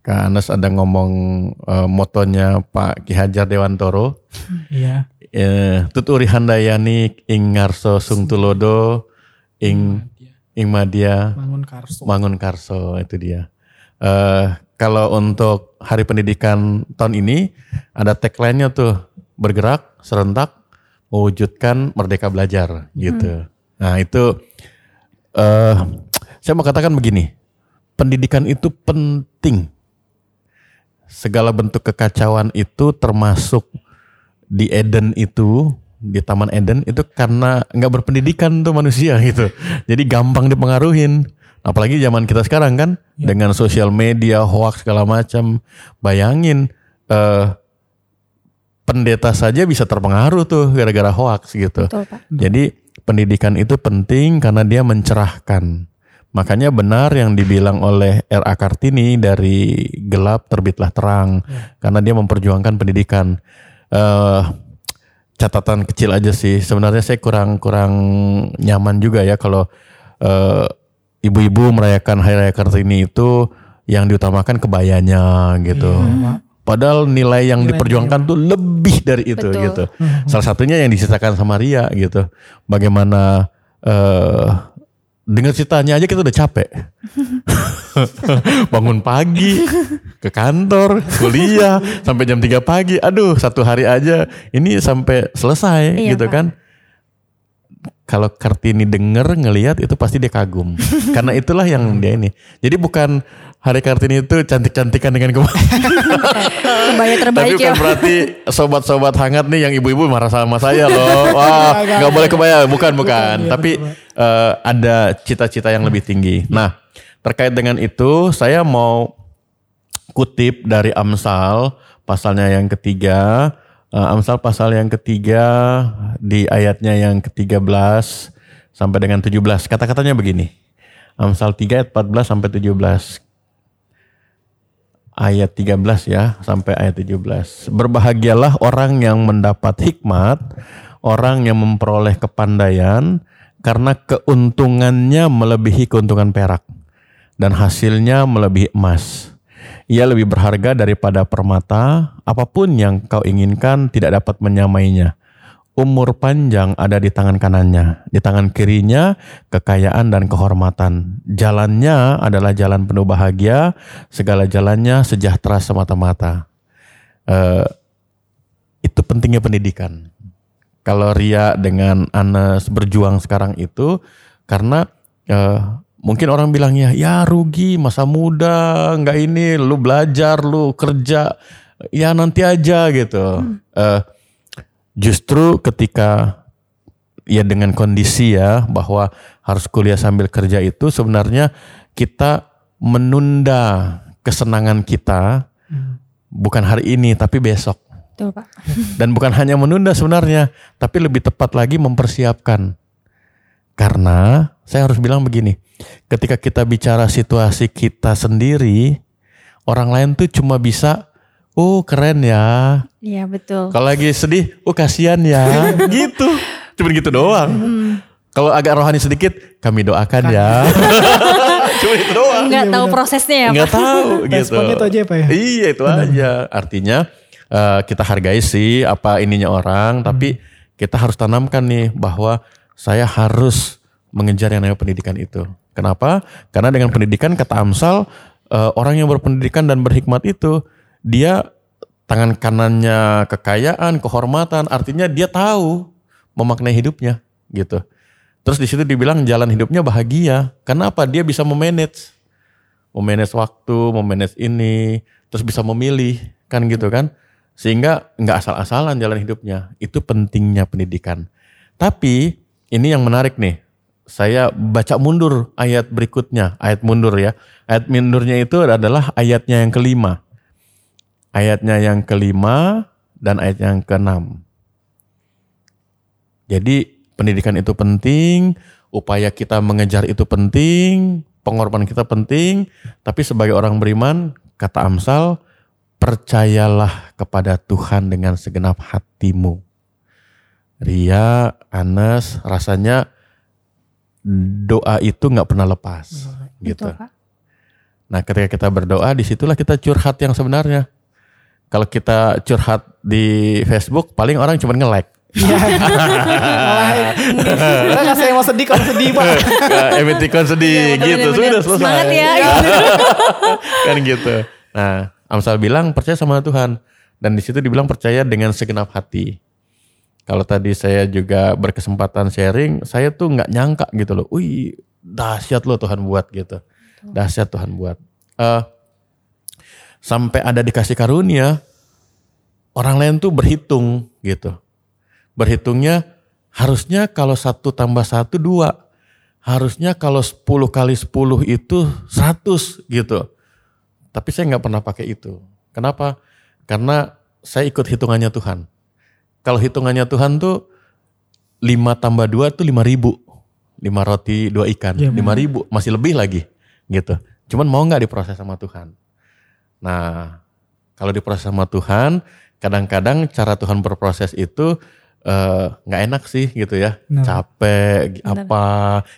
Kak Anas ada ngomong eh, motonya Pak Ki Hajar Dewantoro, Iya. Eh, tuturi handayani ing ngarso sung tulodo ing ing madia Bangun Karso. mangun karso itu dia. Eh kalau untuk hari pendidikan tahun ini ada tagline-nya tuh bergerak serentak mewujudkan merdeka belajar gitu. Nah itu eh saya mau katakan begini, pendidikan itu penting. Segala bentuk kekacauan itu termasuk di Eden itu di Taman Eden itu karena nggak berpendidikan tuh manusia gitu. Jadi gampang dipengaruhin. Apalagi zaman kita sekarang kan dengan sosial media, hoax segala macam. Bayangin eh, pendeta saja bisa terpengaruh tuh gara-gara hoax gitu. Betul Pak. Jadi pendidikan itu penting karena dia mencerahkan. Makanya benar yang dibilang oleh R.A. Kartini dari gelap terbitlah terang karena dia memperjuangkan pendidikan. Eh catatan kecil aja sih. Sebenarnya saya kurang kurang nyaman juga ya kalau eh, ibu-ibu merayakan Hari Raya Kartini itu yang diutamakan kebayanya gitu. Padahal nilai yang diperjuangkan tuh lebih dari itu Betul. gitu. Salah satunya yang diceritakan sama Ria gitu. Bagaimana eh dengar ceritanya aja kita udah capek. Bangun pagi ke kantor, kuliah sampai jam 3 pagi. Aduh, satu hari aja ini sampai selesai Iya, gitu Pak. kan. Kalau Kartini denger ngelihat itu pasti dia kagum. Karena itulah yang dia ini. Jadi bukan Hari Kartini itu cantik-cantikan dengan kebaya. Kebaya Tapi terbaik bukan ya. berarti sobat-sobat hangat nih yang ibu-ibu marah sama saya loh. Wah, nggak boleh kebaya. Bukan, bukan. Tapi eh, ada cita-cita yang lebih tinggi. Nah, terkait dengan itu saya mau kutip dari Amsal pasalnya yang ketiga, eh, Amsal pasal yang ketiga di ayatnya yang ke-13 sampai dengan 17. Kata-katanya begini. Amsal 3 ayat 14 sampai 17 ayat 13 ya sampai ayat 17. Berbahagialah orang yang mendapat hikmat, orang yang memperoleh kepandaian karena keuntungannya melebihi keuntungan perak dan hasilnya melebihi emas. Ia lebih berharga daripada permata, apa pun yang kau inginkan tidak dapat menyamainya. Umur panjang ada di tangan kanannya, di tangan kirinya kekayaan dan kehormatan. Jalannya adalah jalan penuh bahagia, segala jalannya sejahtera semata-mata. Eh, itu pentingnya pendidikan. Kalau Ria dengan Anas berjuang sekarang itu karena eh, mungkin orang bilangnya ya rugi masa muda nggak ini lu belajar lu kerja. Ya nanti aja gitu. Eh, justru ketika ya dengan kondisi ya bahwa harus kuliah sambil kerja itu sebenarnya kita menunda kesenangan kita bukan hari ini tapi besok. Betul Pak. dan bukan hanya menunda sebenarnya tapi lebih tepat lagi mempersiapkan karena saya harus bilang begini ketika kita bicara situasi kita sendiri orang lain tuh cuma bisa oh keren ya Iya betul. kalau lagi sedih, oh kasihan ya, gitu. Cuma gitu doang. Kalau agak rohani sedikit, kami doakan ya. Cuma itu doang. Enggak tahu prosesnya ya Pak. Nggak tahu gitu. Responnya itu aja ya, Pak ya? Iya itu aja. Artinya eh, kita hargai sih apa ininya orang, tapi kita harus tanamkan nih bahwa saya harus mengejar yang namanya pendidikan itu. Kenapa? Karena dengan pendidikan kata Amsal eh, orang yang berpendidikan dan berhikmat itu dia tangan kanannya kekayaan, kehormatan, artinya dia tahu memaknai hidupnya gitu. Terus di situ dibilang jalan hidupnya bahagia. Kenapa? Dia bisa memanage, memanage waktu, memanage ini, terus bisa memilih kan gitu kan. Sehingga nggak asal-asalan jalan hidupnya. Itu pentingnya pendidikan. Tapi ini yang menarik nih. Saya baca mundur ayat berikutnya, ayat mundur ya. Ayat mundurnya itu adalah ayatnya yang kelima ayatnya yang kelima dan ayat yang keenam. Jadi pendidikan itu penting, upaya kita mengejar itu penting, pengorbanan kita penting, tapi sebagai orang beriman, kata Amsal, percayalah kepada Tuhan dengan segenap hatimu. Ria, Anes, rasanya doa itu nggak pernah lepas, gitu. Betul Pak. Nah, ketika kita berdoa, di situlah kita curhat yang sebenarnya. Kalau kita curhat di Facebook, paling orang cuma nge-like. Iya. Kita nggak saya mau sedih kalau sedih pak. Emoticon sedih gitu, Bener-bener. sudah selesai. Semangat ya. kan gitu. Nah, Amsal bilang percaya sama Tuhan. Dan di situ dibilang percaya dengan segenap hati. Kalau tadi saya juga berkesempatan sharing, saya tuh nggak nyangka gitu loh. Wih, dahsyat loh Tuhan buat gitu. Dahsyat Tuhan buat. Eh, sampai ada dikasih karunia, orang lain tuh berhitung gitu. Berhitungnya harusnya kalau satu tambah satu dua. Harusnya kalau 10 kali 10 itu 100 gitu. Tapi saya nggak pernah pakai itu. Kenapa? Karena saya ikut hitungannya Tuhan. Kalau hitungannya Tuhan tuh 5 tambah 2 tuh 5 ribu. 5 roti, 2 ikan. Iya, 5 ribu, masih lebih lagi gitu. Cuman mau nggak diproses sama Tuhan. Nah, kalau diproses sama Tuhan, kadang-kadang cara Tuhan berproses itu eh, nggak enak sih gitu ya, Benar. capek, apa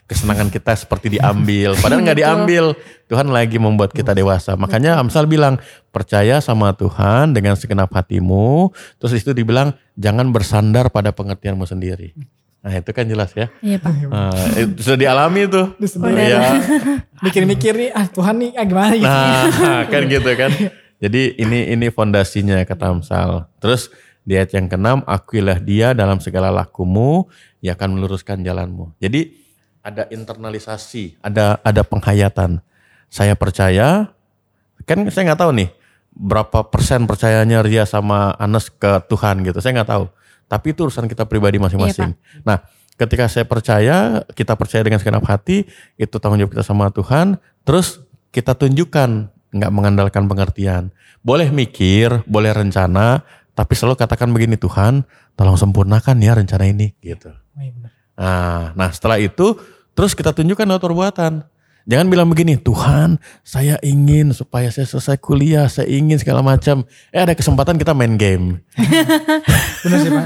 kesenangan kita seperti diambil, padahal nggak diambil. Tuhan lagi membuat kita dewasa. Makanya Amsal bilang percaya sama Tuhan dengan segenap hatimu. Terus itu dibilang jangan bersandar pada pengertianmu sendiri. Nah itu kan jelas ya. Iya Pak. Nah, itu sudah dialami tuh. Iya. Mikir-mikir nih, ah Tuhan nih, ah gimana gitu. Nah, kan gitu kan. Jadi ini ini fondasinya kata Amsal. Terus di ayat yang keenam, akuilah dia dalam segala lakumu, ia akan meluruskan jalanmu. Jadi ada internalisasi, ada ada penghayatan. Saya percaya, kan saya nggak tahu nih berapa persen percayanya Ria sama Anes ke Tuhan gitu. Saya nggak tahu. Tapi itu urusan kita pribadi masing-masing. nah, ketika saya percaya, kita percaya dengan segenap hati, itu tanggung jawab kita sama Tuhan. Terus kita tunjukkan nggak mengandalkan pengertian. Boleh mikir, boleh rencana, tapi selalu katakan begini Tuhan, tolong sempurnakan ya rencana ini gitu. Oh, iya benar. Nah, nah setelah itu terus kita tunjukkan lewat perbuatan. Jangan bilang begini, Tuhan saya ingin supaya saya selesai kuliah, saya ingin segala macam. Eh ada kesempatan kita main game. Benar sih Pak.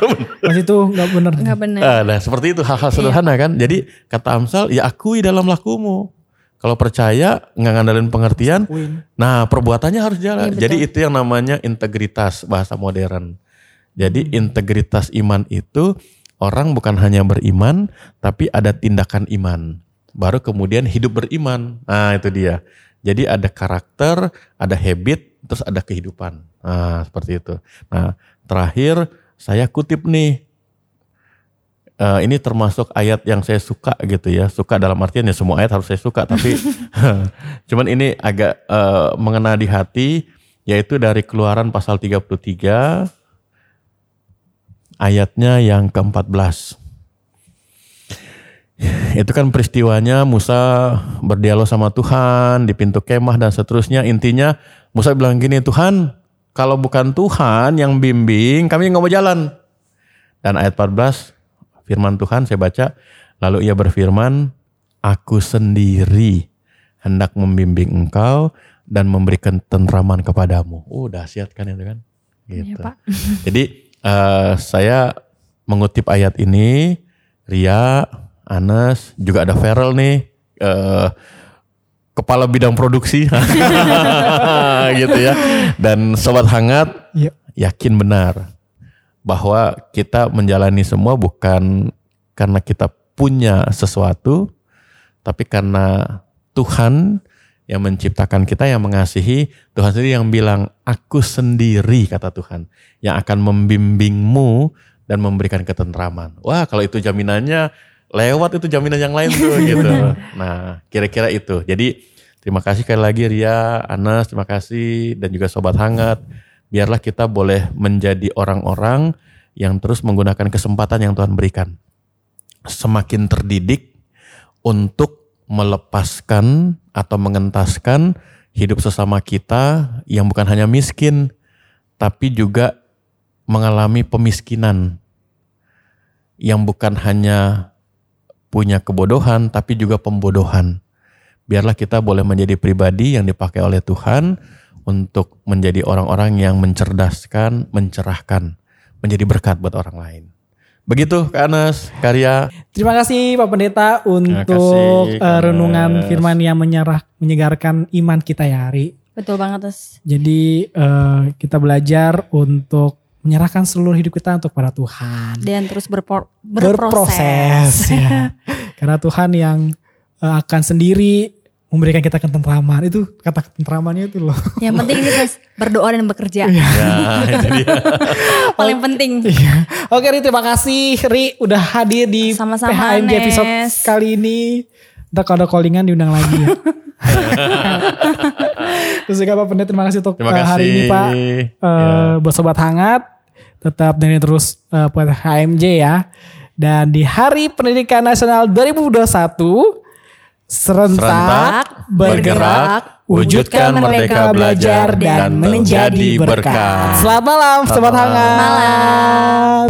Pas itu nggak benar. Nggak benar. Ah, nah seperti itu hal-hal sederhana kan. Jadi kata Amsal, ya akui dalam lakumu. Kalau percaya nggak ngandalin pengertian, Win. nah perbuatannya harus jalan. Betul. Jadi itu yang namanya integritas bahasa modern. Jadi integritas iman itu orang bukan hanya beriman, tapi ada tindakan iman. Baru kemudian hidup beriman. Nah itu dia. Jadi ada karakter, ada habit, terus ada kehidupan. Nah seperti itu. Nah terakhir saya kutip nih Eh, ini termasuk ayat yang saya suka gitu ya. Suka dalam artian ya semua ayat harus saya suka, tapi cuman ini agak eh, mengena di hati yaitu dari Keluaran pasal 33 ayatnya yang ke-14. Itu kan peristiwanya Musa berdialog sama Tuhan di pintu kemah dan seterusnya. Intinya Musa bilang gini, Tuhan kalau bukan Tuhan yang bimbing kami nggak mau jalan. Dan ayat 14 firman Tuhan saya baca, lalu ia berfirman, aku sendiri hendak membimbing engkau dan memberikan tentraman kepadamu. Oh dahsyat kan itu kan? Gitu. Pak. Jadi eh, saya mengutip ayat ini, Ria, Anas, juga ada Feral nih, eh, kepala bidang produksi, gitu ya. Dan sobat hangat, Iya. yakin benar bahwa kita menjalani semua bukan karena kita punya sesuatu, tapi karena Tuhan yang menciptakan kita, yang mengasihi, Tuhan sendiri yang bilang, aku sendiri kata Tuhan, yang akan membimbingmu dan memberikan ketentraman. Wah kalau itu jaminannya, lewat itu jaminan yang lain tuh gitu. Nah kira-kira itu. Jadi terima kasih sekali lagi Ria, Anas, terima kasih, dan juga Sobat Hangat. Biarlah kita boleh menjadi orang-orang yang terus menggunakan kesempatan yang Tuhan berikan. Semakin terdidik untuk melepaskan atau mengentaskan hidup sesama kita yang bukan hanya miskin, tapi juga mengalami pemiskinan yang bukan hanya punya kebodohan, tapi juga pembodohan. Biarlah kita boleh menjadi pribadi yang dipakai oleh Tuhan untuk menjadi orang-orang yang mencerdaskan, mencerahkan, menjadi berkat buat orang lain. Begitu Kak Anas, karya. Terima kasih Pak Pendeta untuk kasih, eh, Kak renungan Anas. firman yang menyerah, menyegarkan iman kita ya Hari. Betul banget terus. Jadi eh, kita belajar untuk menyerahkan seluruh hidup kita untuk pada Tuhan. Dan terus berpor- Berproses berproses. ya. Karena Tuhan yang eh, akan sendiri memberikan kita ketentraman. Itu kata ketentramannya itu loh. Yang penting ini terus berdoa dan bekerja. Ya, itu dia. Paling penting. Iya. Oke Ri terima kasih Ri udah hadir di Sama-sama, PHMG episode Nes. kali ini. Ntar kalau ada callingan diundang lagi ya. Terus juga Pak Pendeta terima kasih untuk Terima eh, hari kasih. ini Pak. Ya. Eh, Buat Sobat Hangat. Tetap dengerin terus eh, buat HMJ ya. Dan di Hari Pendidikan Nasional 2021. Serentak, Serentak, bergerak, wujudkan merdeka belajar dan menjadi berkat. Selamat malam Sobat Selamat Hangat. Malam.